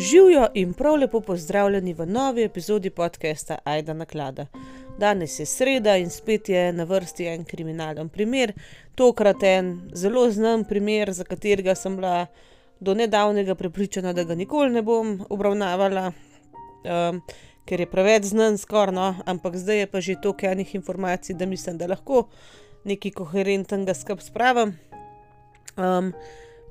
Živijo in prav lepo pozdravljeni v novi epizodi podcasta Aida Naklada. Danes je sreda in spet je na vrsti en kriminalen primer, tokrat en zelo znan primer, za katerega sem bila do nedavnega prepričana, da ga nikoli ne bom obravnavala, um, ker je preveč znan, skoraj no, ampak zdaj je pa že toliko enih informacij, da mislim, da lahko nekaj koherentnega skup spravim. Um,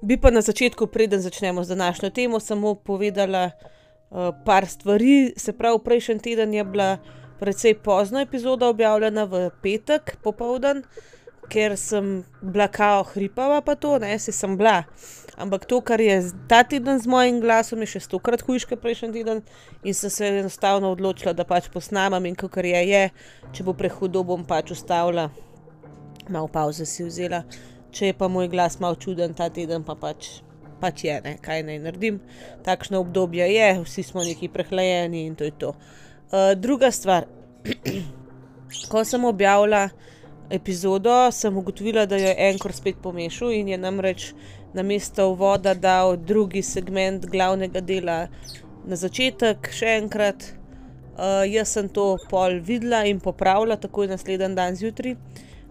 Bi pa na začetku, preden začnemo z današnjo temo, samo povedala uh, par stvari. Se pravi, prejšnji teden je bila precej pozna epizoda objavljena v petek popovdan, ker sem bila kao hripava, pa to, ne, si sem bila. Ampak to, kar je ta teden z mojim glasom, je še stokrat hujše prejšnji teden, in sem se enostavno odločila, da pač posnamem in kar je, je, če bo prehudo, bom pač ustavila, malo pauze si vzela če je pa moj glas mal čuden ta teden, pa pač, pač je, ne, kaj naj naredim. Takšno obdobje je, vsi smo neki prehlajeni in to je to. Uh, druga stvar, ko sem objavila epizodo, sem ugotovila, da jo je enkrat spet pomešal in je namreč na mesto voda dal drugi segment glavnega dela na začetek, še enkrat. Uh, jaz sem to pol videla in popravila, takoj naslednji dan zjutraj,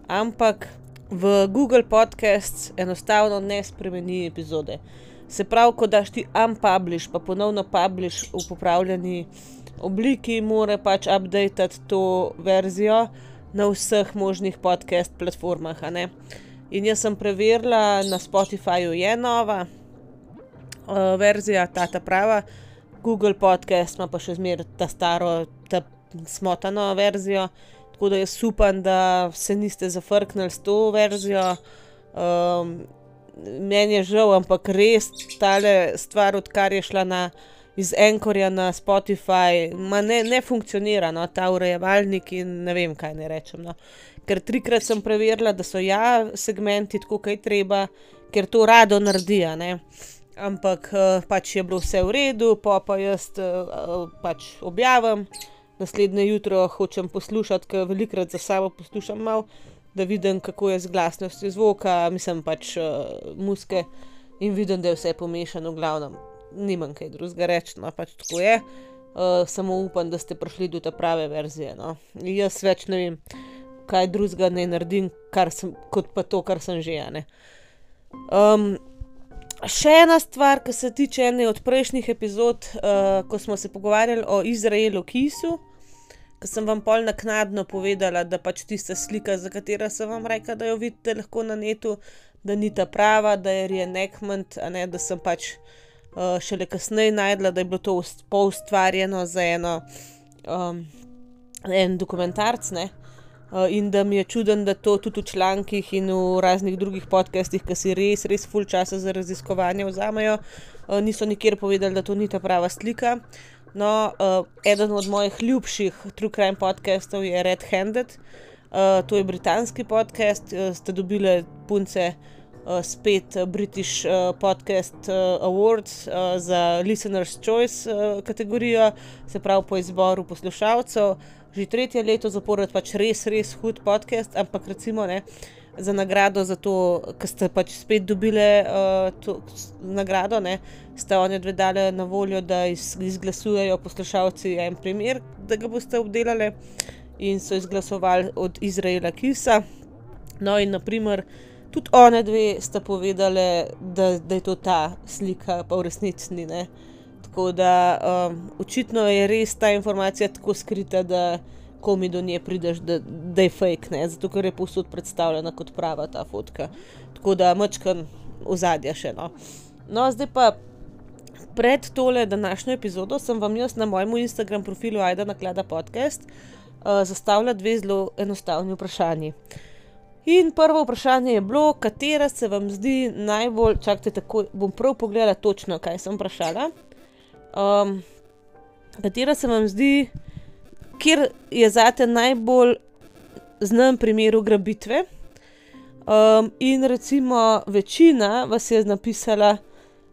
ampak v Google Podcasts enostavno ne spremeni epizode. Se pravi, ko daš ti unpublish, pa ponovno publish v popravljeni obliki, mora pač updatati to verzijo na vseh možnih podcast platformah. In jaz sem preverila, na Spotifyju je nova uh, verzija, ta ta prava, Google Podcast ima pa še zmeraj ta staro, ta smotano verzijo. Tako da jaz upam, da se niste zafrknili s to verzijo. Um, meni je žal, ampak res ta stvar, odkar je šla na, iz Enkorja na Spotify, ne, ne funkcionira, no, ta urejevalnik in ne vem, kaj ne rečem. No. Ker trikrat sem preverila, da so ja, segmenti tako, kaj treba, ker to rado naredijo. Ampak uh, pač je bilo vse v redu, pa pa jaz uh, pač objavim naslednje jutro hočem poslušati, ker velikrat za sabo poslušam malo, da vidim, kako je z glasnostjo zvoka, mislim pač uh, muske in vidim, da je vse pomešano, v glavnem. Nimam kaj drugega reči, no pač tako je. Uh, samo upam, da ste prišli do te prave verzije. No. Jaz več ne vem, kaj drugega ne naredim, sem, kot pa to, kar sem že. Um, še ena stvar, ki se tiče ene od prejšnjih epizod, uh, ko smo se pogovarjali o Izraelu, Kisu ki sem vam pol naknadno povedala, da pač tista slika, za katero sem vam rekla, da jo vidite lahko na netu, da ni ta prava, da je reenactment, a ne da sem pač uh, šele kasneje najdla, da je bilo to poustvarjeno za eno, um, en dokumentarc. Ne? Uh, in da mi je čuden, da to tudi v člankih in v raznih drugih podcastih, ki si res, res full časa za raziskovanje vzamejo, uh, niso nikjer povedali, da to ni ta prava slika. No, uh, eden od mojih ljubših True Crime podcastov je Red Handed. Uh, to je britanski podcast, uh, ste dobili punce uh, spet British uh, Podcast uh, Awards uh, za Listener's Choice uh, kategorijo, se pravi po izboru poslušalcev. Že tretje leto zapored pač res, res hud podcast, ampak recimo ne za nagrado, za to, ker ste pač spet dobili uh, to nagrado, ne, ste oni dve dali na voljo, da iz, izglasujejo poslušalci en primer, da ga boste obdelali, in so izglasovali od Izraela Kisa. No, in naprimer, tudi oni dve sta povedali, da, da je to ta slika, pa v resnici ni. Ne. Tako da um, očitno je res ta informacija tako skrita, da ko mi do nje prideš, da, da je fake, ne? zato ker je posod predstavljena kot prava ta fotka. Tako da mačkam ozadja še no. No, zdaj pa pred tole današnjo epizodo sem vam jaz na mojem Instagram profilu Aida Naklada podcast uh, zastavila dve zelo enostavni vprašanji. In prvo vprašanje je bilo, katera se vam zdi najbolj, čakajte, tako bom prav pogledala točno, kaj sem vprašala. Um, katera se vam zdi kjer je zate najbolj znan primer ugrabitve. Um, in recimo večina vas je napisala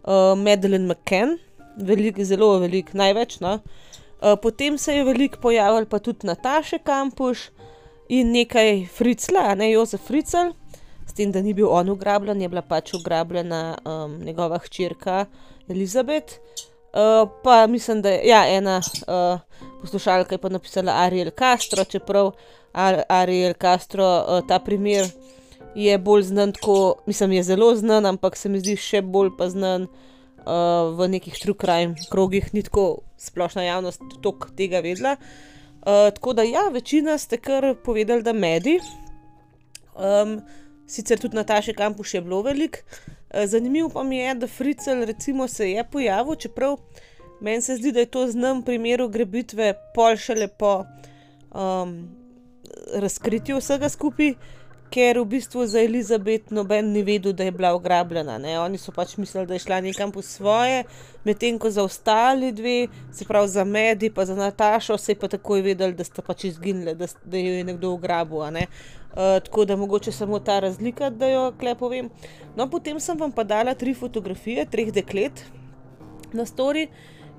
uh, Madeline McCann, velik, zelo velik, največ. No? Uh, potem se je veliko pojavil pa tudi Nataša Kampuš in nekaj Fricla, ne Jozef Fricel, s tem, da ni bil on ugrabljen, je bila pač ugrabljena um, njegova hčerka Elizabeth. Uh, pa mislim, da je ja, ena uh, poslušalka je pa napisala Ariel Castro, čeprav Ar Ariel Castro uh, ta primer je bolj znan, tako, mislim, je zelo znan, ampak se mi zdi še bolj pa znan uh, v nekih crime krogih, ni tako splošna javnost tok tega vedela. Uh, tako da ja, večina ste kar povedali, da mediji. Um, sicer tudi Nataša Kampus je bilo velik. Uh, zanimivo pa mi je, da Fricel recimo se je pojavil, čeprav meni se zdi, da je to znam primeru grebitve pol šele po um, razkritju vsega skupaj ker v bistvu za Elizabet noben ni vedel, da je bila ugrabljena. Ne? Oni so pač mislili, da je šla nekam po svoje, medtem ko za ostali dve, se pravi za Medi, pa za Natašo, se je pa takoj vedeli, da sta pač izginili, da, da jo je nekdo ugrabil. Ne? Uh, tako da mogoče samo ta razlika, da jo klepovem. No, potem sem vam pa dala tri fotografije, treh deklet na stori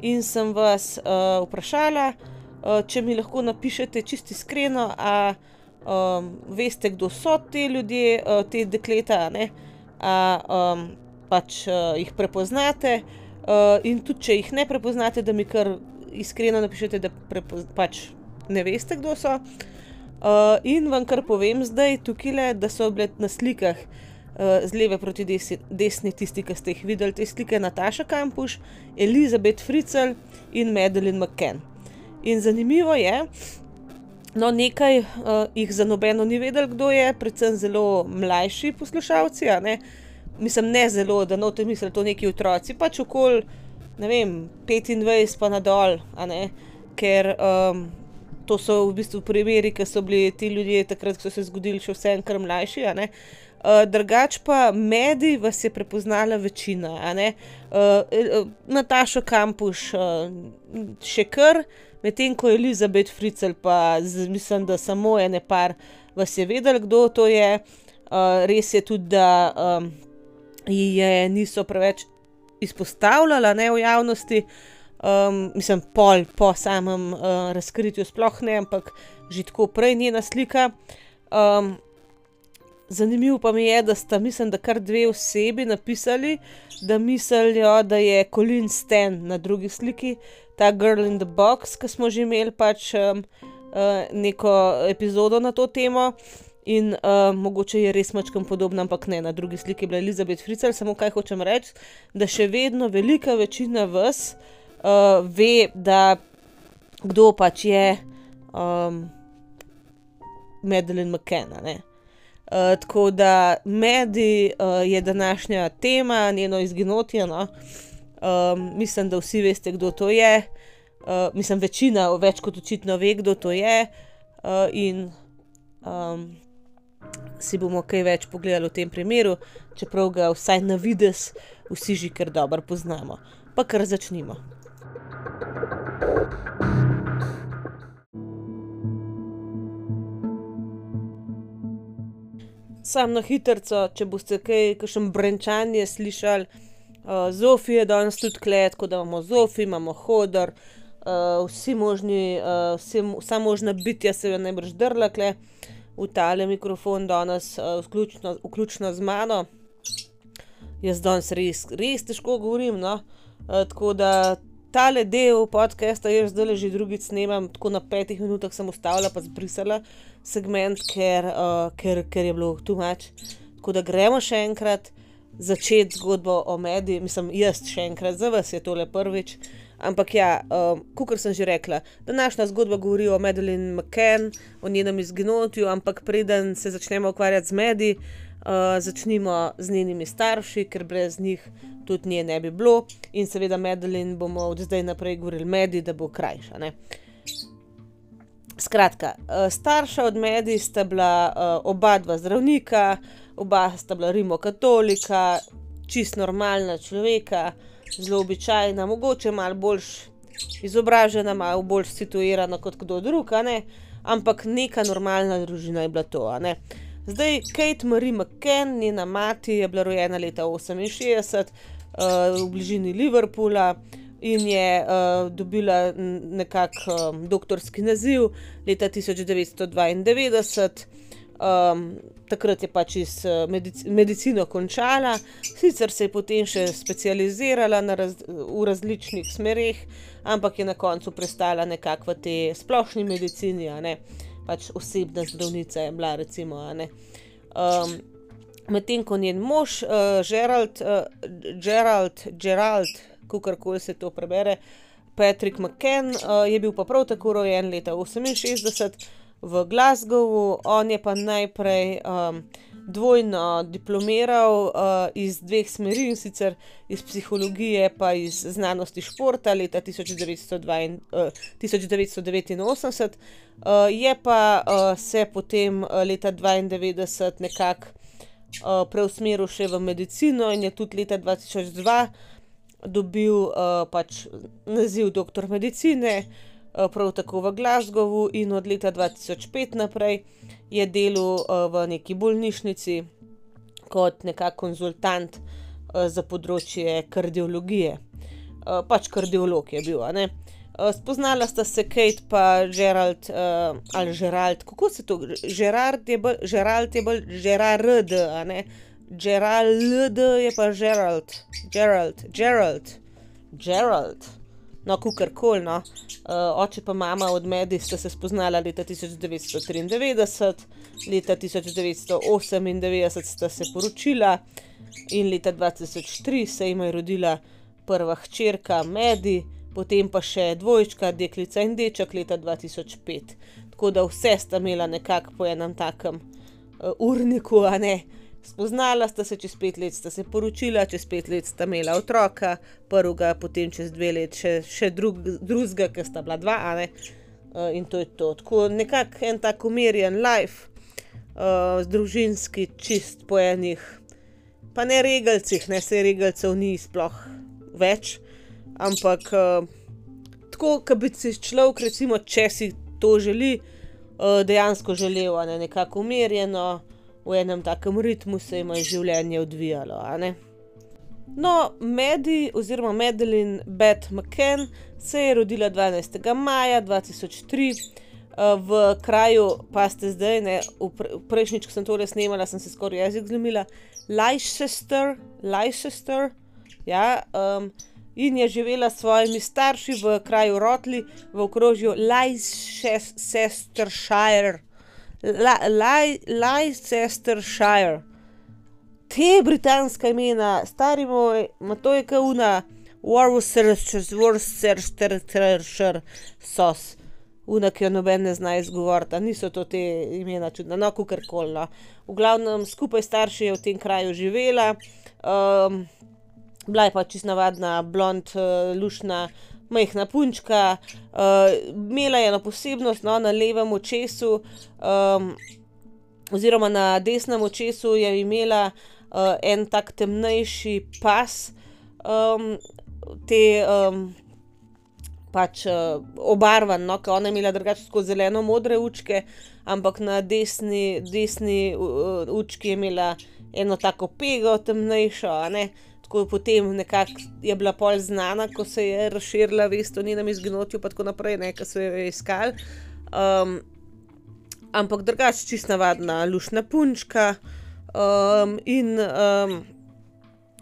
in sem vas uh, vprašala, uh, če mi lahko napišete čisti iskreno um, veste, kdo so ti ljudje, uh, te dekleta, ne? a um, pač uh, jih prepoznate. Uh, in tudi, če jih ne prepoznate, da mi kar iskreno napišete, da pač ne veste, kdo so. Uh, in vam kar povem zdaj, tukaj le, da so bile na slikah uh, z leve proti desi, desni, tisti, ki ste jih videli, te slike Nataša Kampuš, Elizabeth Fritzl in Madeline McCann. In zanimivo je, No, nekaj uh, jih za nobeno ni vedel, kdo je, predvsem zelo mlajši poslušalci. Ne? Mislim, ne zelo, da no, te mislijo, to neki otroci, pač okoli 25 pa nadol, ker um, to so v bistvu primeri, ki so bili ti ljudje takrat, ko so se zgodili, še vse enkrat mlajši. Uh, drugač pa mediji vas je prepoznala večina, uh, Nataša Kampuš, uh, še kar, medtem ko je Elizabeth Fritzl, pa z, mislim, da samo ene par vas je vedel, kdo to je. Uh, res je tudi, da um, je niso preveč izpostavljala ne, v javnosti, um, mislim, pol po samem uh, razkritju, sploh ne, ampak že tako prej njena slika. Um, Zanimivo pa mi je, da sta, mislim, da kar dve osebi napisali, da mislijo, da je Colin Stan na drugi sliki, ta Girl in the Box, ki smo že imeli pač um, uh, neko epizodo na to temo. In uh, mogoče je res mačkam podobno, ampak ne, na drugi sliki je bila Elizabeth Fritzl, samo kaj hočem reči, da še vedno velika večina vas uh, ve, da kdo pač je um, Madeline McKenna. Uh, tako da medij uh, je današnja tema, njeno izginotje. No? Um, mislim, da vsi veste, kdo to je. Uh, mislim, večina, več kot očitno, ve, kdo to je. Uh, in um, si bomo kaj več pogledali v tem primeru, čeprav ga vsaj na vides vsi že kar dobro poznamo. Pa kar začnimo. Sam na hitro, če boste kaj, kakšen brenčanje slišali. Uh, Zofi je danes tudi klet, tako da imamo Zofi, imamo hodor, uh, vsi možni, uh, vsi, vsa možna bitja se je najbrž drla kle v tale mikrofon danes, uh, vključno, vključno z mano. Jaz danes res, res težko govorim, no. Uh, tako da tale del podcasta, jaz zdaj že drugič snemam, tako na petih minutah sem ustavila, pa zbrisala segment, ker, uh, ker, ker je bilo tu mač. Tako da gremo še enkrat začeti zgodbo o medijih, mislim, jaz še enkrat, za vas je tole prvič. Ampak ja, um, kot sem že rekla, današnja zgodba govori o Madeline McCann, o njenem izginotju, ampak preden se začnemo ukvarjati z mediji, uh, začnimo z njenimi starši, ker brez njih tudi nje ne bi bilo. In seveda Madeline bomo od zdaj naprej govorili mediji, da bo krajša. Ne? Skratka, uh, starša od mediji sta bila uh, oba dva zdravnika, oba sta bila rimokatolika, čist normalna človeka, zelo običajna, mogoče malo bolj izobražena, malo bolj situirana kot kdo drug, ampak neka normalna družina je bila to. Zdaj, Kate Marie McKenna, njena mati, je bila rojena leta 68 uh, v bližini Liverpoola in je uh, dobila nekakšen um, doktorski naziv leta 1992. Um, takrat je pač iz medic medicino končala, sicer se je potem še specializirala raz v različnih smerih, ampak je na koncu prestala nekako v tej splošni medicini, pač osebna zdravnica je bila, recimo. Um, Medtem ko njen mož, uh, Gerald, uh, Gerald, Gerald kako koli se to prebere, Patrick McCann, uh, je bil pa prav tako rojen leta 68 v Glasgowu, on je pa najprej um, dvojno diplomiral uh, iz dveh smeri in sicer iz psihologije, pa iz znanosti športa leta 1982, uh, 1989, uh, je pa uh, se potem uh, leta 1992 nekako uh, preusmeril še v medicino in je tudi leta 2002 dobil uh, pač naziv doktor medicine. Eh, prav tako v Glasgowu, in od leta 2005 naprej je delal uh, v neki bolnišnici kot nekakšen konzultant uh, za področje kardiologije. Uh, pač kardiolog je bil. Uh, spoznala sta se Kate in Gerald, uh, ali Gerald, kako se to, Gerard je bolj, Gerald je bolj, Gerard, a ne. Gerald je pa Gerald, Gerald, Gerald, Gerald no, kukar koli. No. Uh, oče pa mama od Medi sta se spoznala leta 1993, leta 1998 sta se poročila in leta 2003 se jim je rodila prva hčerka Medi, potem pa še dvojčka, deklica in deček leta 2005. Tako da vse sta imela nekako po enem takem uh, urniku, a ne. Spoznala sta se čez pet let, sta se poročila, čez pet let sta imela otroka, prvega, potem čez dve let še, še drug, drugega, ki sta bila dva, ne? uh, in to je to. Tako nekako en tak umirjen life, uh, družinski, čist po enih, pa ne regalcih, ne se regalcev ni sploh več, ampak uh, tako, kot bi si človek, recimo, če si to želi, uh, dejansko želel, ne nekako umirjeno v enem takem ritmu se jim je življenje odvijalo. No, Medi oziroma Madeline Beth McCann se je rodila 12. maja 2003 uh, eh, v kraju, pa ste zdaj, ne, v pre, prejšnjič, ko sem to res snimala, sem se skoraj jezik zlomila, Leicester, Leicester, ja. Um, In je živela s svojimi starši v kraju Rotli, v okrožju Leicestershire. Te britanska imena, stari moj, ima to je kauna, Worcestershire, sos. Una, ki jo noben ne zna izgovoriti, niso to te imena čudna, no, kar koli. No. V glavnem, skupaj starši je v tem kraju živela, um, bila je pa čisto navadna, blond, uh, lušna, majhna punčka, uh, imela je eno posebnost no, na levem očesu, um, oziroma na desnem očesu je imela uh, en tak temnejši pas, um, te um, pač uh, obarvan, no, ki ona je imela drugače zeleno-modre učke, ampak na desni, desni uh, učki je imela eno tako pego, temnejšo, ne tako potem nekako je bila pol znana, ko se je razširila vest o njenem izginotju, pa tako naprej, ne, ki so jo iskali. Um, ampak drugače, čist navadna, lušna punčka. Um, in um,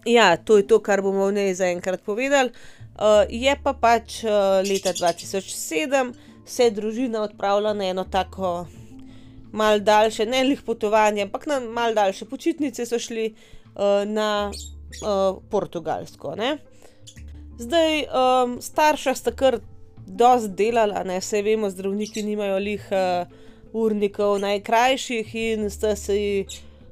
ja, to je to, kar bomo v njej zaenkrat povedali. Uh, je pa pač uh, leta 2007 se je družina odpravila na eno tako malce daljše, ne lih potovanje, ampak na malce daljše počitnice so šli uh, na uh, portugalsko. Ne? Zdaj, um, starša sta kar dosti delala, ne vse vemo, zdravniki nimajo lih uh, urnikov najkrajših in sta si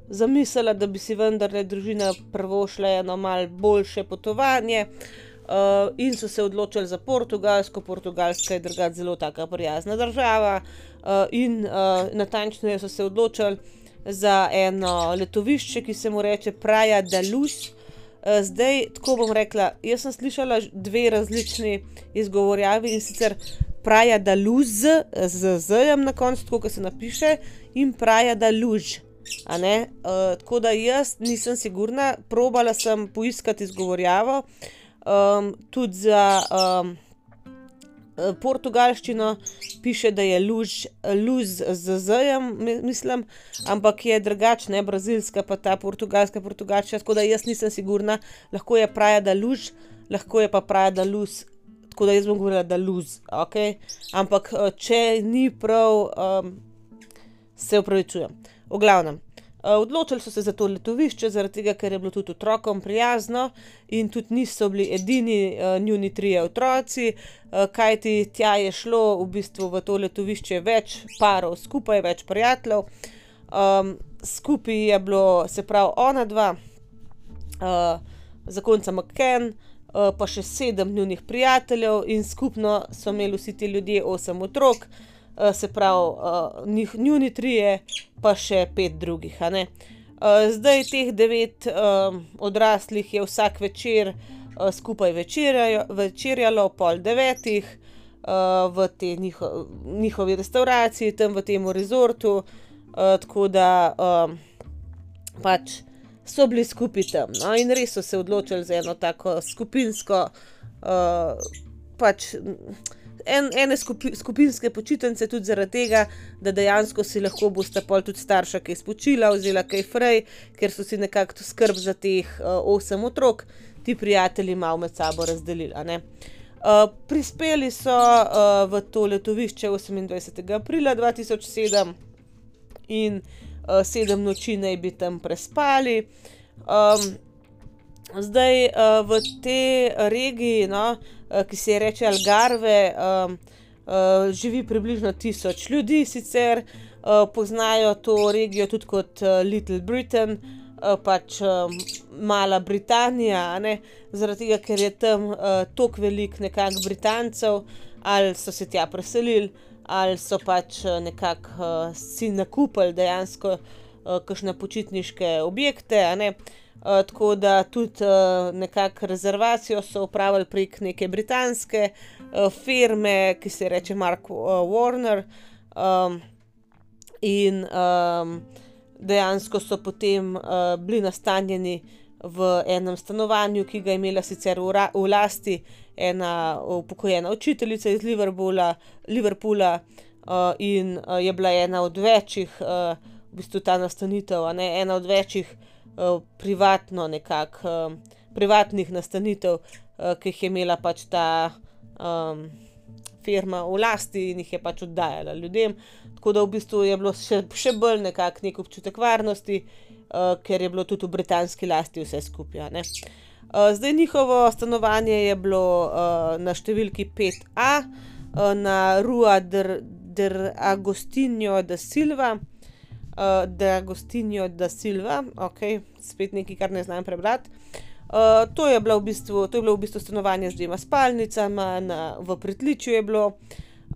zamislila, da bi si vendarle družina prvo šla eno malce boljše potovanje. Uh, in so se odločili za Portugalsko, Portugalska je drugačija zelo tako prijazna država, uh, in uh, natančneje so se odločili za eno letovišče, ki se mu reče Praja da Luz, uh, Eh, zdaj, tako bom rekla, jaz sem slišala dve različni izgovorjavi in sicer praja da luz, z zjem na koncu, kot se napiše, in praja da luž. Uh, tako da jaz nisem sigurna, probala sem poiskati izgovorjavo, um, tudi za um, portugalščino piše, da je luž, luz z z-jem, mislim, ampak je drugačna, brazilska pa ta portugalska, portugalska, tako da jaz nisem sigurna, lahko je praja, da luž, lahko je pa praja, da luz. Tako da jaz bom govorila, da luz, ok. Ampak če ni prav, um, se upravičujem. V glavnem. Eh, odločili so se za to letovišče, zaradi tega, ker je bilo tudi otrokom prijazno in tudi niso bili edini uh, njuni trije otroci, uh, kajti tja je šlo v bistvu v to letovišče več parov skupaj, več prijateljev. Um, skupaj je bilo, se pravi, ona dva, uh, zakonca McKen, uh, pa še sedem njunih prijateljev, in skupno so imeli vsi ti ljudje osem otrok. Eh, se pravi, uh, njuni trije, pa še pet drugih. Uh, zdaj teh devet uh, odraslih je vsak večer uh, skupaj večerjalo, pol devetih uh, v tej njiho, njihovi restauraciji, tam v tem rezortu, uh, tako da uh, pač so bili skupaj tam. No? In res so se odločili za eno tako skupinsko. Uh, pač, en, ene skupi, skupinske počitnice, tudi zaradi tega, da dejansko si lahko boste pol tudi starša kaj spočila, vzela kaj frej, ker so si nekako skrb za teh uh, osem otrok, ti prijatelji malo med sabo razdelili. Uh, prispeli so uh, v to letovišče 28. aprila 2007 in uh, sedem noči naj bi tam prespali. Um, zdaj uh, v tej regiji, no, ki se je reče Algarve, um, uh, živi približno tisoč ljudi, sicer uh, poznajo to regijo tudi kot uh, Little Britain, uh, pač um, Mala Britanija, ne, zaradi tega, ker je tam uh, toliko velik nekakšnih Britancev, ali so se tja preselili, ali so pač nekako uh, si nakupili dejansko uh, kakšne počitniške objekte. Uh, tako da tudi uh, nekako rezervacijo so upravili prek neke britanske uh, firme, ki se imenuje Mark uh, Warner. Um, in um, dejansko so potem uh, bili nastanjeni v enem stanovanju, ki ga je imela sicer v, lasti ena upokojena učiteljica iz Liverpoola, uh, in uh, je bila ena od večjih, uh, v bistvu ta nastanitev, ne, ena od večjih. Eh, privatno nekako, uh, privatnih nastanitev, uh, ki jih je imela pač ta um, firma v lasti in jih je pač oddajala ljudem. Tako da v bistvu je bilo še, še bolj nekako nek občutek varnosti, uh, ker je bilo tudi v britanski lasti vse skupaj. Uh, zdaj njihovo stanovanje je bilo uh, na številki 5A, uh, na Rua del Agostinho da Silva uh, da Gostinjo da Silva, ok, spet nekaj, kar ne znam prebrati. Uh, to, je v bistvu, to je bilo v bistvu stanovanje z dvema spalnicama, na, v pritličju je bilo.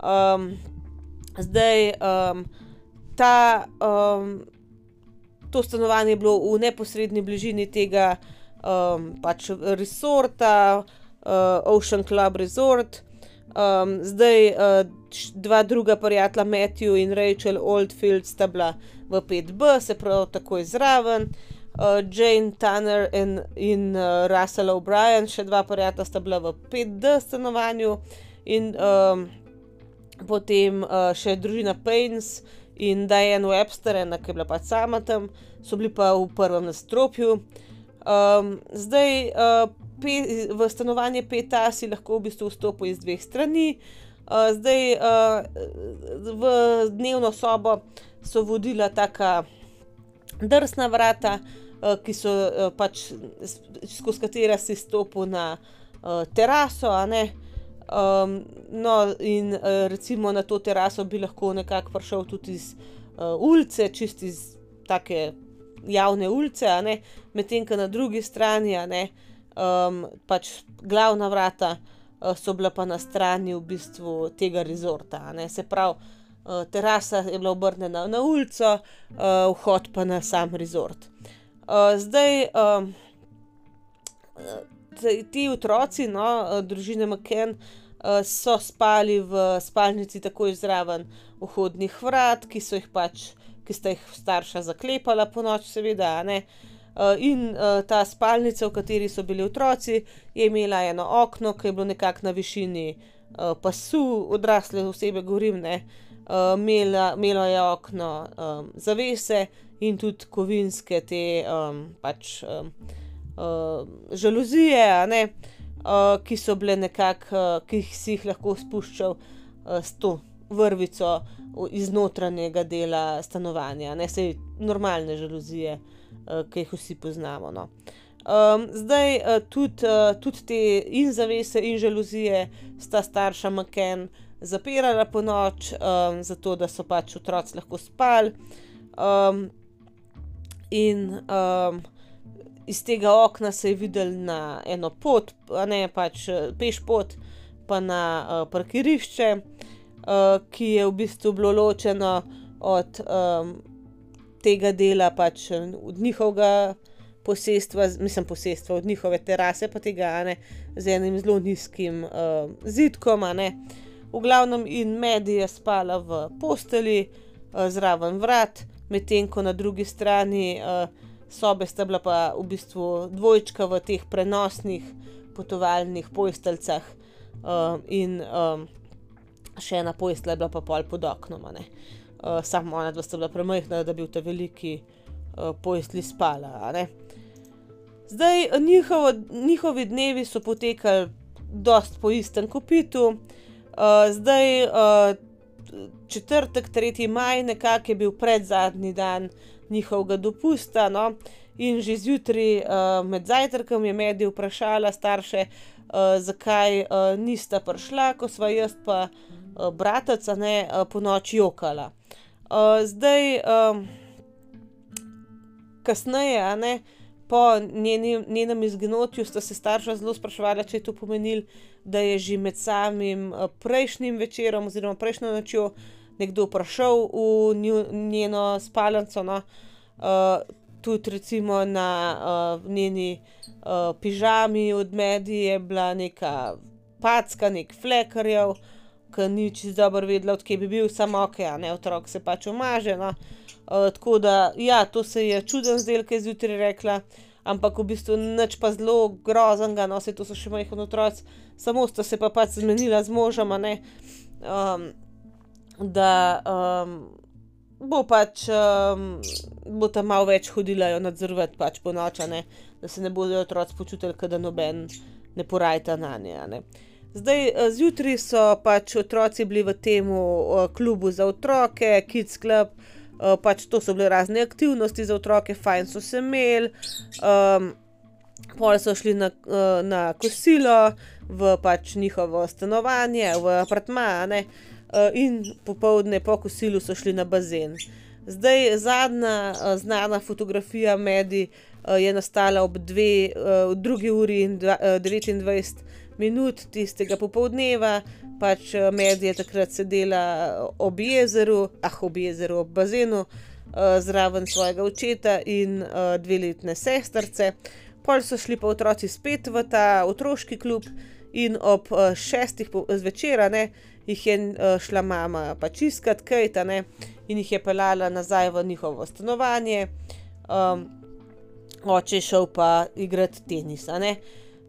Um, zdaj, um, ta, um, to stanovanje je bilo v neposrednji bližini tega um, pač resorta, uh, Ocean Club Resort. Um, zdaj, uh, dva druga prijatelja, Matthew in Rachel Oldfield, sta bila v 5B, se pravi, tako izraven. Uh, Jane Tanner in, in uh, Russell O'Brien, še dva prijatelja, sta bila v 5D stanovanju, in um, potem uh, še družina Paynes in Diane Webster, ena, ki je bila pač sama tam, so bili pa v prvem nastropju. Um, zdaj, uh, pe, v stanovanje 5A si lahko v bistvu vstopil iz dveh strani. Uh, zdaj, uh, v dnevno sobo so vodila taka drsna vrata, uh, ki so uh, pač skozi katera si stopil na uh, teraso. Um, no, in uh, recimo na to teraso bi lahko nekako prišel tudi iz uh, ulice, čist iz take javne ulice, medtem ko na drugi strani, ne, um, pač glavna vrata uh, so bila pa na strani v bistvu tega rezorta. Se pravi, uh, terasa je bila obrnjena na ulico, uh, vhod pa na sam rezort. Uh, zdaj, um, ti otroci, no, družine McKen, uh, so spali v spalnici tako izraven vhodnih vrat, ki so jih pač, ki sta jih starša zaklepala po noč, seveda, ne. Uh, in uh, ta spalnica, v kateri so bili otroci, je imela eno okno, ki je bilo nekako na višini uh, pasu, odrasle osebe, govorim, ne, uh, imela, je okno um, zavese in tudi kovinske te um, pač. Um, Uh, žaluzije, ne, uh, ki so bile nekako, uh, ki si jih lahko spuščal uh, s to vrvico iz notranjega dela stanovanja, ne se normalne žaluzije, uh, ki jih vsi poznamo. No. Um, zdaj uh, tudi, uh, tudi te in zavese, in žaluzije sta starša Maken zapirala po noč, um, zato da so pač otroci lahko spali. Um, in um, iz tega okna se je videl na eno pot, ne pač peš pot, pa na uh, parkirišče, uh, ki je v bistvu bilo ločeno od um, tega dela, pač od njihovega posestva, mislim, posestva, od njihove terase, pa tega ne, z enim zelo nizkim uh, zidkom. V glavnem, in medij je spala v posteli, uh, zraven vrat, medtem ko na drugi strani. Uh, sobe sta bila pa v bistvu dvojčka v teh prenosnih potovalnih posteljcah, uh, in um, še ena postelja je bila pa pol pod oknom. Uh, samo ona dva sta bila premajhna, da bi v te veliki uh, postelji spala. Zdaj, njihovo, njihovi dnevi so potekali dost po istem kopitu, uh, zdaj. Uh, Četrtek, 3. maj, nekako je bil pred zadnji dan njihovega dopusta. No? In že zjutraj uh, med zajtrkom je medij vprašala starše, uh, zakaj uh, nista prišla, ko sva jaz pa uh, bratica ne uh, po noči jokala. Uh, zdaj, um, kasneje, ne, po njeni, njenem izginotju, sta se starša zelo sprašvala, če je to pomenilo, da je že med samim uh, prejšnjim večerom oziroma prejšnjo nočjo nekdo prišel v njeno spalnico. No? Uh, tudi recimo na uh, njeni uh, pižami od medije je bila neka packa, nek flekarjev, ki ni čisto dobro vedela, odkje bi bil, samo ok, a ne otrok se pač umaže. No? Uh, tako da, ja, to se je čuden zdel, ki je zjutraj rekla, ampak v bistvu nič pa zelo groznega, no, se to so še majhni otroci, samo sta se pa pač zmenila z možem, um, da um, bo pač, um, bo tam malo več hodila jo nadzorovati pač po nočane, da se ne bodo otroci počutili, da noben ne porajta na nje. Zdaj, eh, zjutraj so pač otroci bili v tem uh, klubu za otroke, Kids Club, uh, pač to so bile razne aktivnosti za otroke, fajn so se imeli, um, pol so šli na, uh, na kosilo v pač njihovo stanovanje, v apartma. Eh, in popoldne po kosilu so šli na bazen. Zdaj, zadnja uh, znana fotografija medij uh, je nastala ob 2 uh, uri in dva, uh, 29 minut tistega popoldneva, pač uh, medij je takrat sedela ob jezeru, ah, ob jezeru, ob bazenu, uh, zraven svojega očeta in uh, dve letne sestrce. Pol so šli pa otroci spet v ta otroški klub in ob uh, šestih zvečer, ne jih je uh, šla mama pač iskat, kajta ne, in jih je pelala nazaj v njihovo stanovanje, um, oče je šel pa igrati tenis.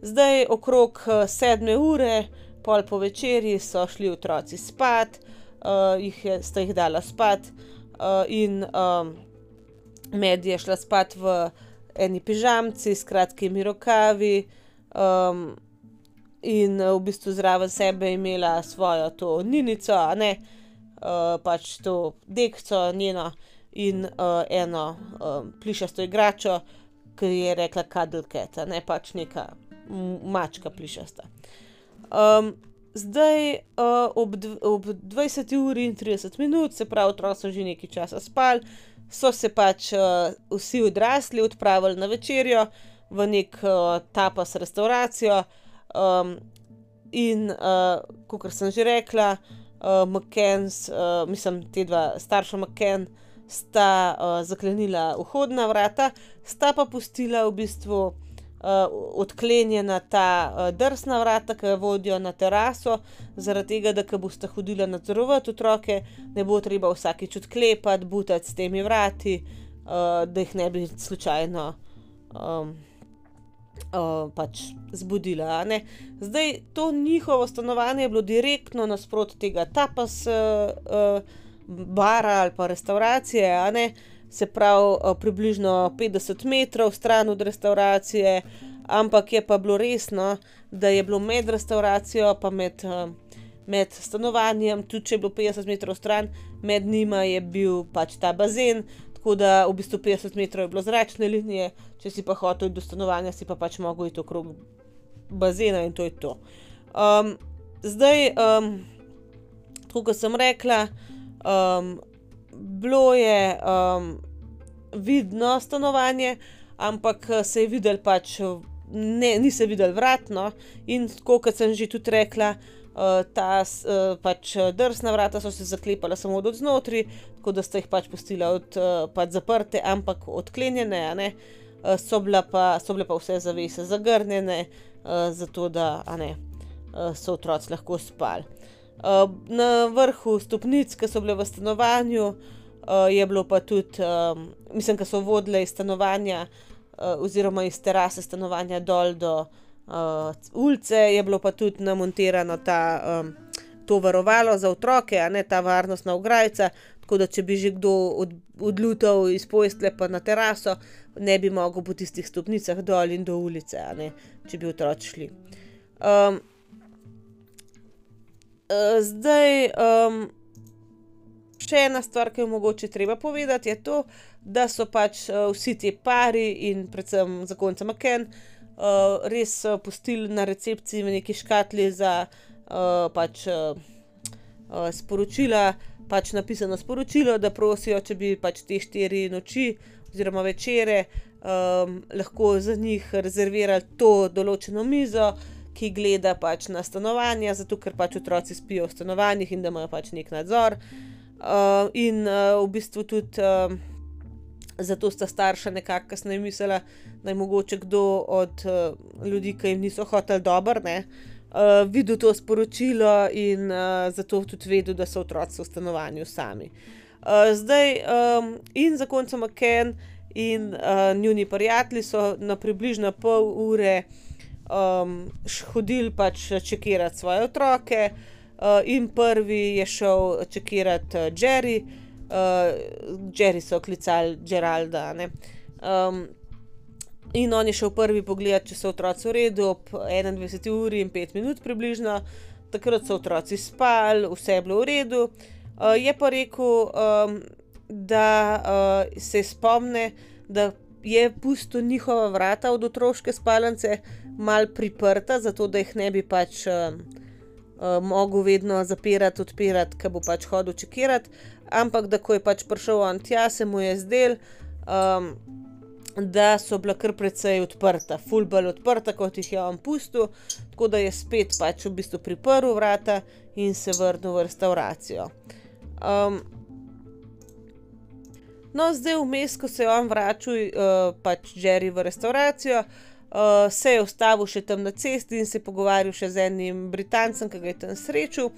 Zdaj, okrog uh, sedme ure, pol po večerji, so šli otroci spat, uh, jih je, sta jih dala spat, uh, in um, med je šla spat v eni pižamci s kratkimi rokavi. Um, in eh, v bistvu zraven sebe imela svojo to ninico, ne uh, pač to dekco njeno in uh, eno um, plišasto igračo, ki je rekla kadlketa, ne pač neka mačka plišasta. Um, zdaj uh, ob, ob 20 uri in 30 minut, se pravi, otroci so že nekaj časa spali, so se pač uh, vsi odrasli odpravili na večerjo v nek uh, tapas restauracijo. Um, in, uh, kot sem že rekla, uh, McKenz, uh, mislim, te dva starša McKen, sta uh, zaklenila vhodna vrata, sta pa pustila v bistvu uh, odklenjena ta uh, drsna vrata, ki vodijo na teraso, zaradi tega, da boste hodili nadzorovati otroke, ne bo treba vsakič odklepati, butati s temi vrati, uh, da jih ne bi slučajno. Um, uh, pač zbudila. Zdaj, to njihovo stanovanje je bilo direktno nasprot tega tapas uh, uh, bara ali pa restauracije, se pravi, uh, približno 50 metrov stran od restauracije, ampak je pa bilo resno, da je bilo med restauracijo in med. Uh, Med stanovanjem, tudi če je bilo 50 metrov stran, med njima je bil pač ta bazen, tako da v bistvu 50 metrov je bilo zračne linije, če si pa hotel do stanovanja, si pa pač mogel iti okrog bazena in to je to. Um, zdaj, um, tako kot sem rekla, um, bilo je um, vidno stanovanje, ampak se je videl pač, ne, ni se videl vratno in kot sem že tudi rekla. Uh, ta uh, pač drsna vrata so se zaklepala samo od znotraj, tako da ste jih pač pustili od, pač zaprte, ampak odklenjene, uh, so, pa, so bile pa vse zavese zagrnjene, zato da ne, so otroci lahko spali. Na vrhu stopnic, ki so bile v stanovanju, je bilo pa tudi, mislim, da so vodile iz stanovanja, oziroma iz terase stanovanja dol do uh, ulice, je bilo pa tudi namontirano ta, um, to varovalo za otroke, a ne ta varnostna ograjica. Tako da, če bi že kdo od, odlutal iz postle pa na teraso, ne bi mogel po tistih stopnicah dol in do ulice, ne, če bi otroci šli. Um, zdaj, um, še ena stvar, ki jo mogoče treba povedati, je to, da so pač uh, vsi ti pari in predvsem zakonca McKen uh, res uh, pustili na recepciji neki škatli za uh, pač, uh, uh, sporočila, pač napisano sporočilo, da prosijo, če bi pač te štiri noči oziroma večere um, lahko za njih rezervirali to določeno mizo. Ki gleda pač na stanovanja, zato ker pač otroci spijo v stanovanjih in da imajo pač nek nadzor. Uh, in uh, v bistvu tudi uh, zato sta starša nekako kasneje mislila, da je mogoče kdo od uh, ljudi, ki jim niso hoteli dobro, uh, videl to sporočilo in uh, zato tudi vedel, da so otroci v stanovanju sami. Uh, zdaj um, in za koncem McKen in uh, njuni prijatelji so na približno pol ure um, hodili pač čekirati svoje otroke. Uh, in prvi je šel čekirati uh, Jerry, uh, Jerry so klicali Geralda. Um, in on je šel prvi pogled, če so otroci v redu, ob 21 uri in 5 minut približno, takrat so otroci spali, vse je bilo v redu. Uh, je pa rekel, um, da uh, se spomne, da je pusto njihova vrata od otroške spalnice mal priprta, zato da jih ne bi pač. Uh, Uh, mogel vedno zapirati, odpirati, ki bo pač hodil čekirati, ampak da ko je pač prišel on tja, se mu je zdel, um, da so bila kar precej odprta, fulbal odprta, kot jih je on pustil, tako da je spet pač v bistvu priprl vrata in se vrnil v restauracijo. Um, no, zdaj vmes, ko se je on vračal, uh, pač Jerry v restauracijo. Uh, se je ustavil še tam na cesti in se pogovarjal še z enim Britancem, ki ga je tam srečal.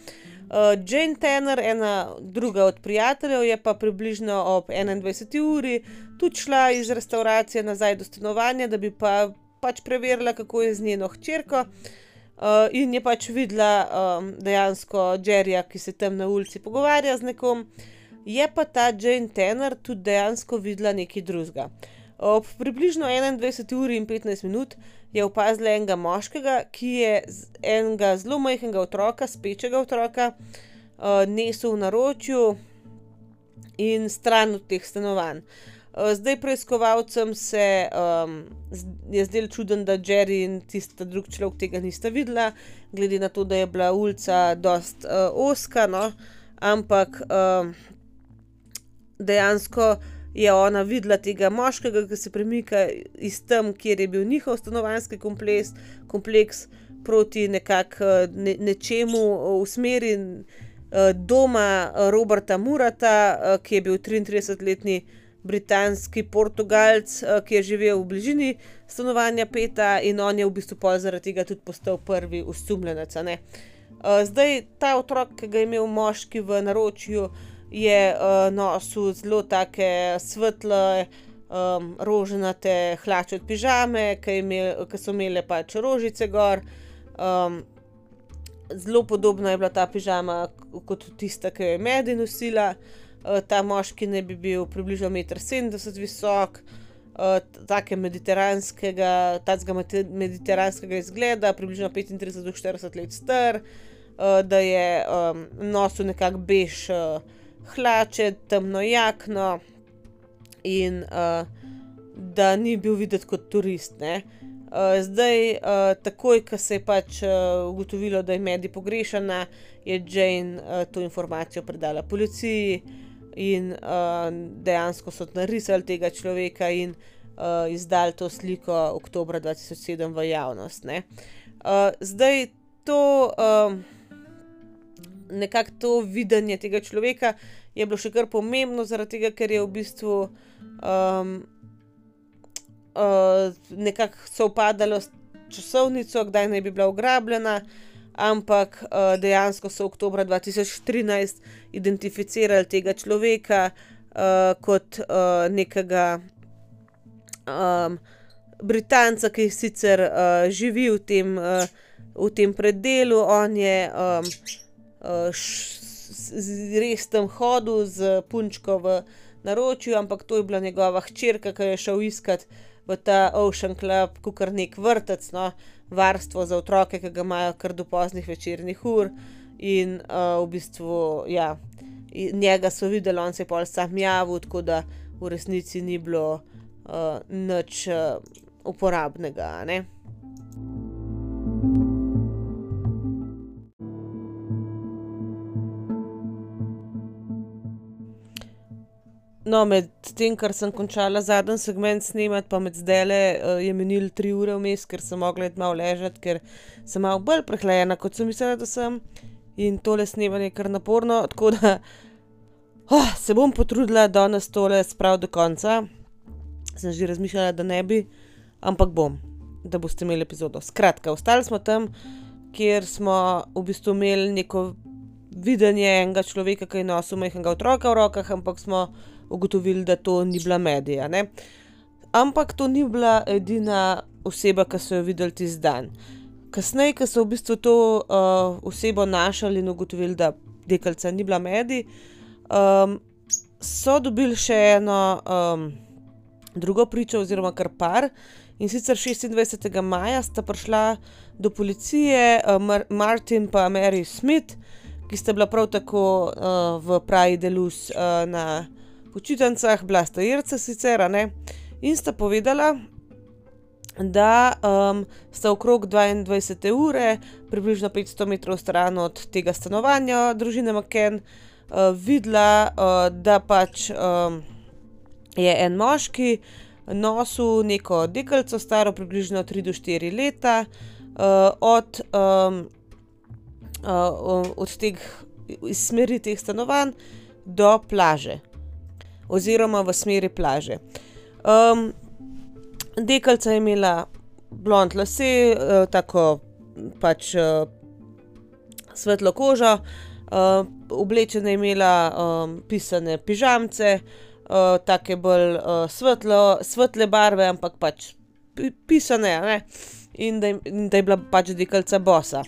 Uh, Jane Tanner, ena druga od prijateljev, je pa približno ob 21. uri tudi šla iz restauracije nazaj do stanovanja, da bi pa pač preverila, kako je z njeno hčerko. Uh, in je pač videla um, dejansko Jerryja, ki se tam na ulici pogovarja z nekom. Je pa ta Jane Tanner tudi dejansko videla nekaj drugega. Ob približno 21 uri in 15 minut je opazila enega moškega, ki je enega zelo majhnega otroka, spečega otroka, uh, nesel v naročju in stran od teh stanovanj. Uh, zdaj preiskovalcem se um, je zdel čuden, da Jerry in tista druga človek tega nista videla, glede na to, da je bila ulica dost uh, oska, no? ampak uh, dejansko je ona videla tega moškega, ki se premika iz tam, kjer je bil njihov stanovanjski kompleks, kompleks proti nekak, ne, nečemu v smeri uh, doma Roberta Murata, ki je bil 33-letni britanski Portugalc, ki je živel v bližini stanovanja Peta in on je v bistvu pol zaradi tega tudi postal prvi usumljenec. Uh, zdaj ta otrok, ki ga je imel moški v naročju, uh, je uh, nosil zelo tako svetle, um, roženate hlače od pižame, ki, so imele pač rožice gor. Um, zelo podobna je bila ta pižama kot tista, ki jo je Medi nosila. Uh, ta moški naj bi bil približno 1,70 m visok, uh, tako mediteranskega, mediteranskega izgleda, približno 35 do 40 let star, uh, da je um, nosil nekako bež uh, hlače, temno jakno in uh, da ni bil videti kot turist. Ne? Uh, zdaj, uh, takoj, ko se je pač uh, ugotovilo, da je Medi pogrešana, je Jane uh, to informacijo predala policiji in uh, dejansko so narisali tega človeka in uh, izdali to sliko oktober 2007 v javnost. Uh, zdaj, to uh, nekako to videnje tega človeka je bilo še kar pomembno, tega, ker je v bistvu um, uh, nekako sovpadalo s časovnico, kdaj naj bi bila ugrabljena, ampak uh, dejansko so v oktobru 2013 identificirali tega človeka uh, kot uh, nekega um, Britanca, ki sicer uh, živi v tem, uh, v tem predelu, on je. Um, res tam hodil z punčko v naročju, ampak to je bila njegova hčerka, ki je šel iskat v ta Ocean Club, kot kar nek vrtec, no, varstvo za otroke, ki ga imajo kar do poznih večernih ur. In uh, v bistvu, ja, njega so videli, on se je pol sam javil, tako da v resnici ni bilo uh, nič uh, uporabnega. Ne? No, med tem, kar sem končala zadnji segment snemati, pa med zdaj le uh, je menil tri ure vmes, ker sem mogla malo ležati, ker sem malo bolj prehlajena, kot sem mislila, da sem. In tole snemanje je kar naporno, tako da oh, se bom potrudila, da nas tole spravim do konca. Sem že razmišljala, da ne bi, ampak bom, da boste imeli epizodo. Skratka, ostali smo tam, kjer smo v bistvu imeli neko videnje enega človeka, ki je nosil majhnega otroka v rokah, ampak smo ugotovili, da to ni bila medija. Ne? Ampak to ni bila edina oseba, ki so jo videli ti dan. Kasneje, ko so v bistvu to uh, osebo našli in ugotovili, da dekalca ni bila medij, um, so dobili še eno um, drugo pričo, oziroma kar par. In sicer 26. maja sta prišla do policije uh, Mar Martin in Mary Smith, ki sta bila prav tako uh, v Praji Delus uh, na počitnicah, bila sta Irca sicer, ne? in sta povedala, da um, sta okrog 22 ure, približno 500 metrov stran od tega stanovanja družine McKen, uh, videla, uh, da pač um, je en moški nosil neko deklico, staro približno 3 do 4 leta, uh, od, um, uh, od teh iz smeri teh stanovanj do plaže oziroma v smeri plaže. Um, Dekalca je imela blond lase, uh, tako pač uh, svetlo kožo, uh, oblečene je imela um, pisane pižamce, uh, tako bolj uh, svetlo, svetle barve, ampak pač pisane, ne? in da, in da je bila pač dekalca bosa.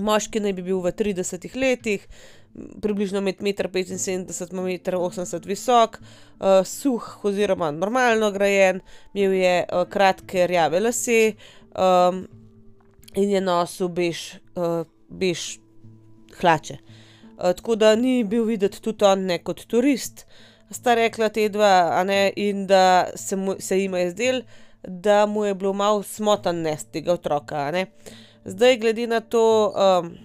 Moški naj bi bil v 30 letih, približno 1,75 m, 1,80 m visok, uh, suh oziroma normalno grajen, imel je uh, kratke rjave lase um, in je nosil bež, uh, bež hlače. Uh, tako da ni bil videti tudi on ne kot turist, sta rekla te dva, ne, in da se, mu, se jim je zdel, da mu je bilo malo smotan nest tega otroka. Zdaj, glede na to, um,